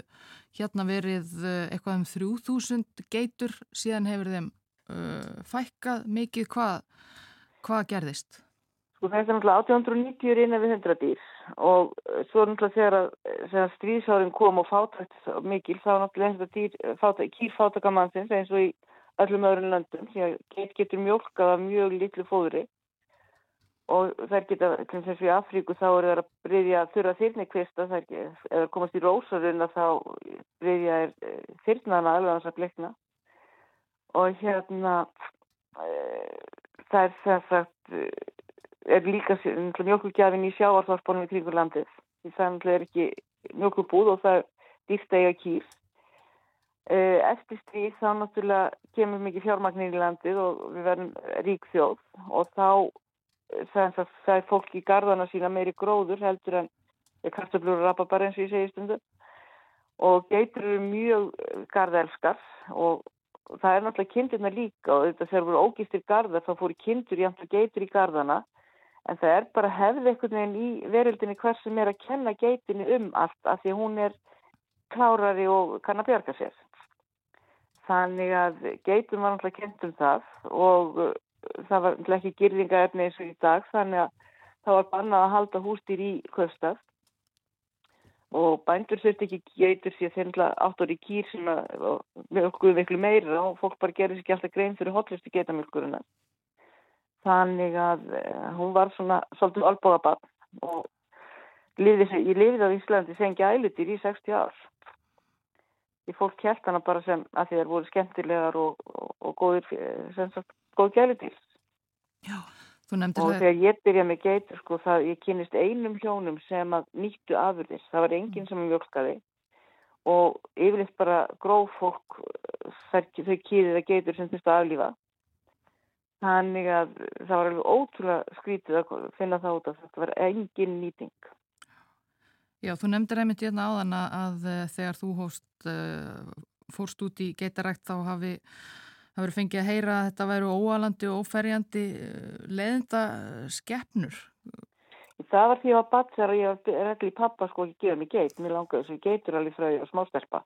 hérna verið eitthvað um 3000 geitur. Síðan hefur þeim uh, fækkað mikið. Hvað hva gerðist? Sko það er náttúrulega 1890 er innan við 100 dýr og svo náttúrulega þegar, þegar stríðsárin kom og fátækt mikil þá náttúrulega dýr, fátæk, kýrfátakamannsins eins og í öllum öðrum löndum því að geit getur mjölkað af mjög litlu fóðri. Og þær geta, eins og í Afríku þá eru það að breyðja þurra þyrnikvista eða komast í rósaruna þá breyðja þyrnana alveg að þess að glekna og hérna það er þess að er líka mjölkugjafin í sjáarþorpunum í kringur landið. Það er ekki mjölkubúð og það er dýrstægja kýr. Eftir stríð þá náttúrulega kemur mikið fjármagnir í landið og við verðum rík þjóð. Og þá það er fólk í gardana sína meiri gróður heldur en kartablur og rababar eins og ég segi stundu og geitur eru mjög gardelskar og það er náttúrulega kindirna líka og þetta þegar voru ógistir gardar þá fóru kindur jæmt og geitur í gardana en það er bara hefði einhvern veginn í veröldinni hvers sem er að kenna geitinu um allt af því hún er klárari og kann að bjarga sér Þannig að geitum var náttúrulega kent um það og uh, það var náttúrulega ekki girðingaefni eins og í dag þannig að það var bannað að halda hústýr í köfstað og bændur þurfti ekki geitur því að náttúrulega áttur í kýr sem að mjölkuðu veiklu meira og fólk bara gerði sér ekki alltaf grein fyrir hotlisti geitamjölkuruna. Þannig að uh, hún var svona svolítið albóðabann og lifið, ég lifið á Íslandi sengi ælutir í 60 ár því fólk kjælt hana bara sem að því þær voru skemmtilegar og, og, og góðir, sem sagt, góð gæludýr. Já, þú nefndir það. Og þegar ég byrja með geitur, sko, það, ég kynist einum hjónum sem að nýttu afurðis. Það var enginn mm. sem mjölkaði og yfirleitt bara gróf fólk þær, þau kýðið að geitur sem þurftu að aflífa. Þannig að það var alveg ótrúlega skrítið að finna það út að þetta var engin nýting. Já, þú nefndir einmitt hérna áðan að, að þegar þú hóst, uh, fórst út í geitarækt þá hafi það verið fengið að heyra að þetta væru óalandi og óferjandi uh, leðinda skeppnur. Það var því að ég var batt þegar ég regli í pappa sko ekki gefa mig geit, mér langaði þess að geitur alveg frá ég var smástelpa.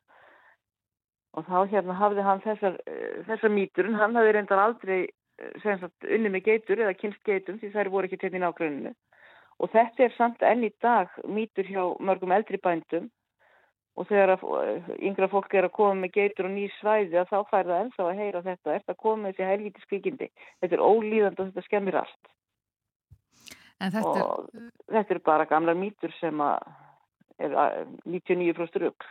Og þá hérna hafði hann þessar, þessar míturinn, hann hafði reyndar aldrei unni með geitur eða kynst geitum því þær voru ekki í nágruninu. Og þetta er samt enn í dag mýtur hjá mörgum eldri bændum og þegar yngra fólk er að koma með geitur og ný svæði að þá fær það ennþá að heyra þetta. Þetta kom með þessi helviti skvikindi. Þetta er ólíðand og þetta skemmir allt. Þetta er... Og þetta er bara gamlar mýtur sem er 99% rugg.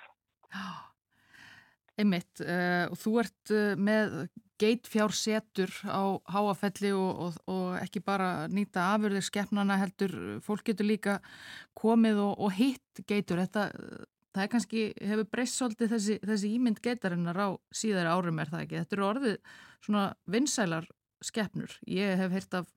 Einmitt. Uh, og þú ert uh, með geitfjársetur á háafelli og, og, og ekki bara nýta afurðir skeppnana heldur, fólk getur líka komið og, og hitt geitur. Þetta, það er kannski, hefur breyst svolítið þessi, þessi ímynd geitarinnar á síðari árum er það ekki. Þetta eru orðið svona vinsælar skeppnur. Ég hef heyrt af,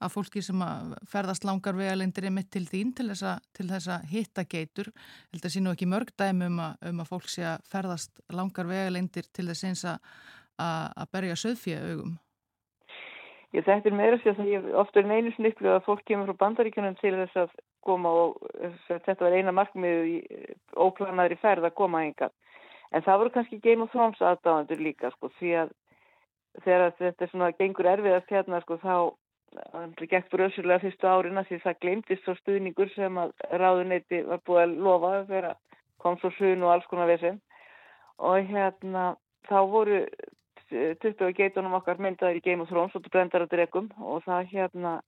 af fólki sem ferðast langar vegalendir í mitt til þín til þess að, hitta geitur. Held að sínu ekki mörg dæmi um að, um að fólk sé að ferðast langar vegalendir til þess eins að að berja söðfíða augum? Ég er meira sér að ég ofta er neinu sniklu að fólk kemur frá bandaríkunum til þess að koma og þetta var eina markmiðu í óplanaðri ferð að koma enga. En það voru kannski Game of Thrones aðdáðandur líka sko því að þegar þetta er svona gengur erfiðast hérna sko þá það gekk bröðsjulega fyrstu árina því það glemtist svo stuðningur sem að ráðuneyti var búið að lofa þegar kom svo sun og alls konar vesinn og hérna þá voru 20 geitunum okkar myndaður í Game of Thrones og brendar að dregum og það hérna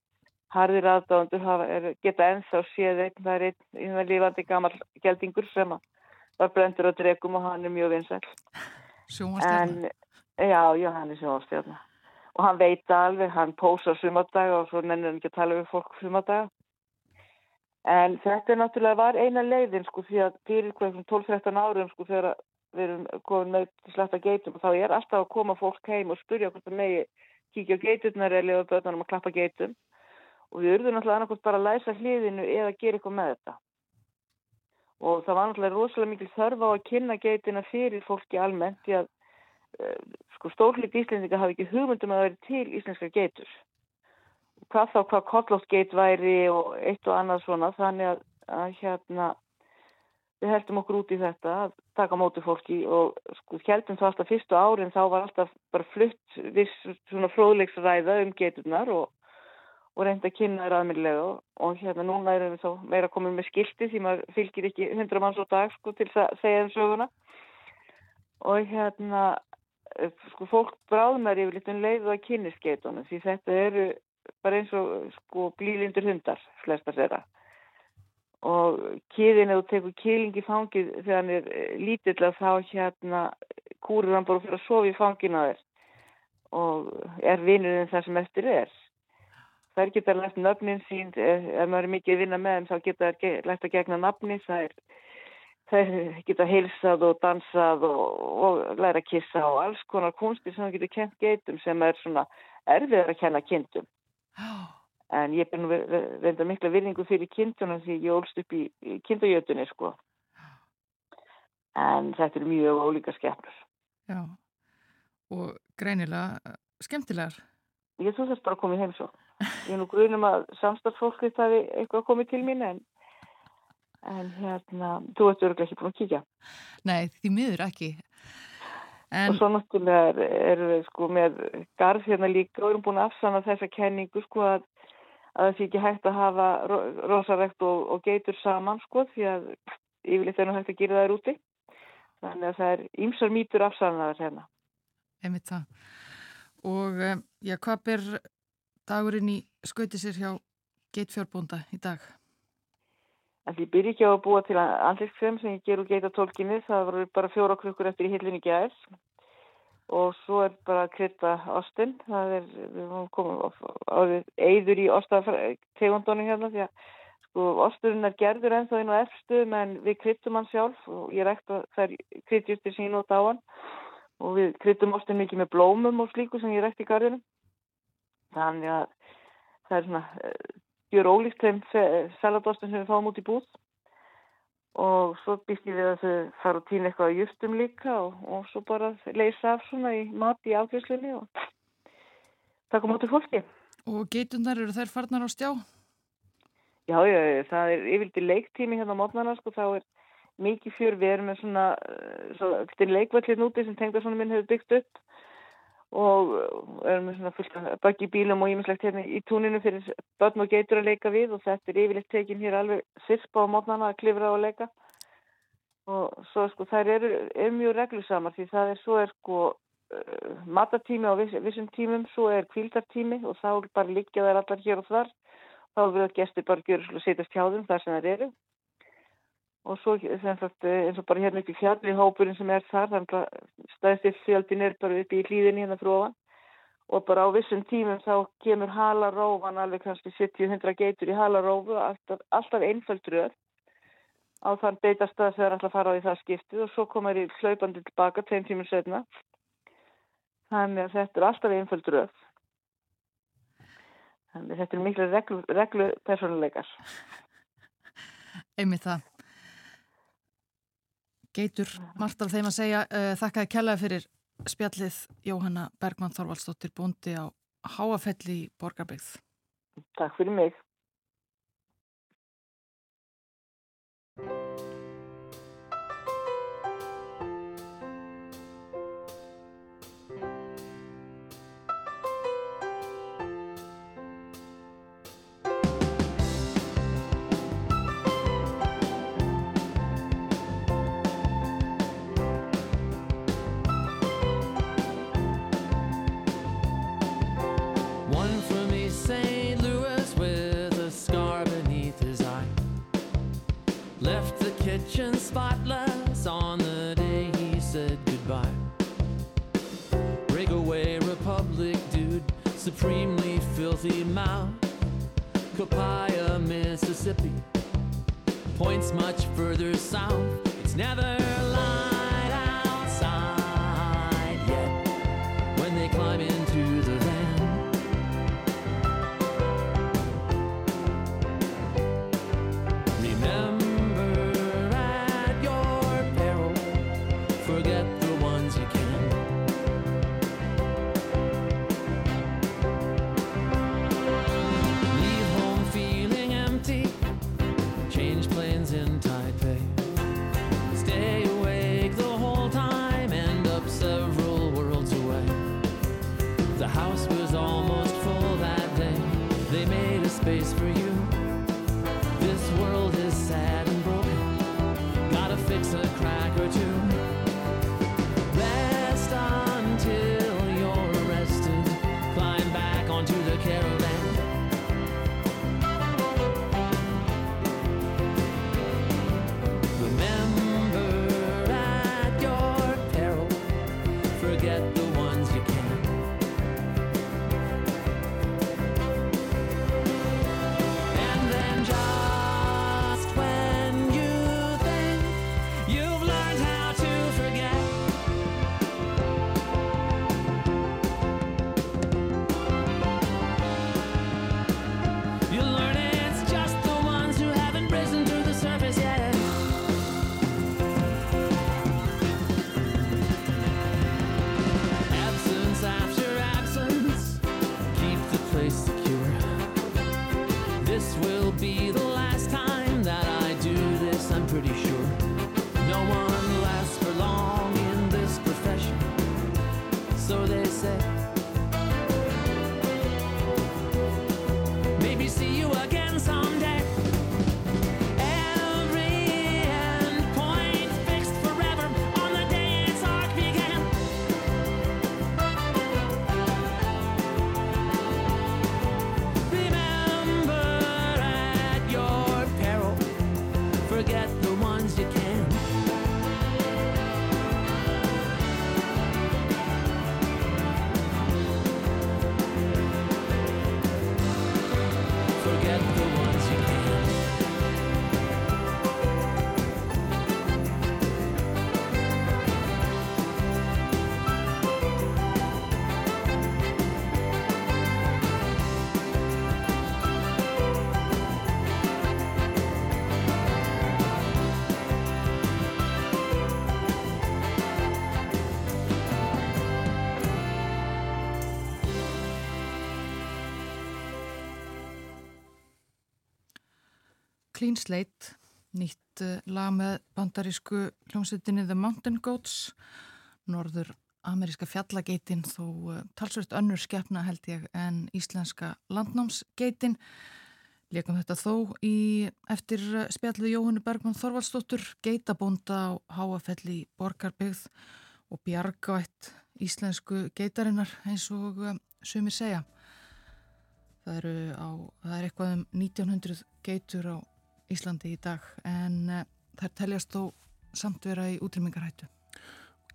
harðir aðdáðandur geta ennþá séð einn, það er einn lífandi gammal geldingur sem var brendur á dregum og hann er mjög vinsall. Sjónvastjarnar. En já, já, hann er sjónvastjarnar. Og hann veit alveg, hann pósar sumardaga og svo nennir hann ekki að tala við fólk sumardaga. En þetta er náttúrulega var eina leiðin sko því að fyrir hverjum 12-13 árum sko þegar við erum komin með til sletta geitum og þá er alltaf að koma fólk heim og spurja hvort það megi kíkja á geiturnar eða lefa börnunum að klappa geitum og við urðum náttúrulega annarkot bara að læsa hliðinu eða gera eitthvað með þetta. Og það var náttúrulega rosalega mikil þörf á að kynna geitina fyrir fólki almennt því að uh, sko stórlít íslendinga hafi ekki hugmyndum að vera til íslenska geitur. Og hvað þá hvað kollótt geit væri og eitt og annað svona þannig að, að hérna við heldum okkur út í þetta að taka móti fólki og sko heldum þá alltaf fyrstu árin þá var alltaf bara flutt viss svona fróðleiksræða um geiturnar og og reynda að kynna þér aðmjölega og, og hérna núna erum við þá meira komin með skilti því maður fylgir ekki hundra manns á dag sko til að segja um söguna. Og hérna sko fólk bráðmær yfir litur leið og að kynni skeitunum því þetta eru bara eins og sko blílindur hundar flestar þeirra og kýðin ef þú tekur kýling í fangið þegar hann er eh, lítill að þá hérna kúrur hann bara fyrir að sofa í fangina þér. Og er vinurinn það sem eftir er. Þær geta lært nöfnin sín, ef maður er mikið að vinna með þeim þá geta þær lært að gegna nafni, þær, þær geta heilsað og dansað og, og læra að kissa og alls konar kunstir sem það getur kent geitum sem er svona erfiðar að kenna kindum. En ég er reynda mikla virðingu fyrir kindunum því ég ólst upp í, kindajötunni sko. En þetta er mjög ólíka skemmur. Já, og greinilega eh, skemmtilegar. Ég þú þarf bara að koma í heimsó. Ég er nú grunum að samstarfsfólkið það er eitthvað komið til mín en, en hérna, þú ert örgulega ekki búin að kíkja. Nei, því miður ekki. En... Og svo náttúrulega erum við sko með garð hérna líka og erum búin að afsanna þessa kenningu sko að, að það sé ekki hægt að hafa rosarekt og, og geitur saman sko því að yfirleitt er nú hægt að gera það úti. Þannig að það er ýmsar mýtur afsannaðar hérna. Emið það. Og eh, já, hvað ber dagurinn í skauti sér hjá geitfjárbúnda í dag? Það ég byrji ekki á að búa til andliskrem sem ég ger úr geitatólkinni. Það voru bara fjóra krukkur eftir í hillinni gæðis og svo er bara að krytta ostinn. Það er, við komum eigður í ostategundunum hérna því að sko osturinn er gerður ennþá inn á efstu menn við kryttum hann sjálf og ég rekta þær kryttjustir sín á hann og við kryttum ostin mikið með blómum og slíku sem ég rekti í gardinu. Þannig að það er svona gjör ólíkt þeim saladostum sem við fáum út í búð og svo býst ég við að þau fara og týna eitthvað á justum líka og, og svo bara leysa af svona í mat í afgjörslinni og taka mótið fólki. Og geitunar eru þær farnar á stjá? Já, já, það er yfirlega leiktími hérna á mótnarna sko, þá er mikið fjör, við erum með svona, svona leikvallin úti sem tengda svona minn hefur byggt upp og erum með svona fullt bakki bílum og ímislegt hérna í túninu fyrir börn og geitur að leika við. Og þetta er yfirleitt tekin hér alveg sirpa á mótnana að klifra og leika. Og svo sko þær eru, eru mjög reglusamar því það er svo er sko uh, matatími á viss, vissum tímum svo er kvildartími og þá er bara líkja þær allar hér og þar. Þá er við að gestur bara gjör og setjast hjá þeim þar sem þær eru og svo sagt, eins og bara hérna upp í fjalli hópurinn sem er þar, þannig að stæðstir fjöldin er bara upp í hlýðinni hérna frá hann og bara á vissum tímum þá kemur halarófan alveg kannski 70-100 geitur í halarófu alltaf, alltaf einföld röð á þann beitast að þau er alltaf fara á í það skiptið. Og svo komar í hlaupandi tilbaka tveim tímur setna þannig að þetta er alltaf einföld röð þannig að þetta er miklu reglu, reglu personuleikar Einmitt það Geitur, margt af þeim að segja uh, þakkaði kellaði fyrir spjallið Jóhanna Bergmann Þorvaldsdóttir búndi á Háafelli í Borgarbyggð. Takk fyrir mig. Kitchen spotless on the day he said goodbye. Breakaway Republic dude, supremely filthy mouth. Copia, Mississippi, points much further south. It's never say. Clean Slate, nýtt uh, lag með bandarísku hljómsveitinni The Mountain Goats, norður ameríska fjallageitin þó uh, talsvert önnur skefna held ég en íslenska landnámsgeitin. Leikum þetta þó í eftir uh, spjallið Jóhannu Bergman Þorvaldsdóttur, geitabónda á Háafelli Borgarbyggð og bjargvætt íslensku geitarinnar eins og sumir segja. Það, eru á, það er eitthvað um 1900 geitur á Íslandi í dag en uh, þær teljast þó samt vera í útrymmingarhættu.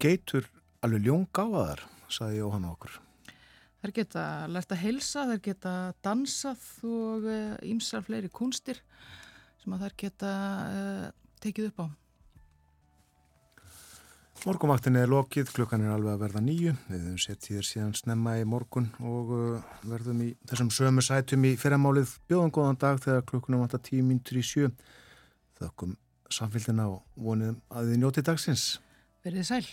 Geitur alveg ljóngáðar, saði Jóhann okkur. Þær geta lært að heilsa, þær geta dansað og ímsar fleiri kunstir sem að þær geta uh, tekið upp á. Morgunvaktin er lokið, klukkan er alveg að verða nýju. Við höfum sett hér síðan snemma í morgun og uh, verðum í þessum sömu sætum í fyrramálið bjóðan góðan dag þegar klukkunum vantar tíu mínútur í sjö. Þökkum samfélgina og vonið að þið njóti dagsins. Verðið sæl.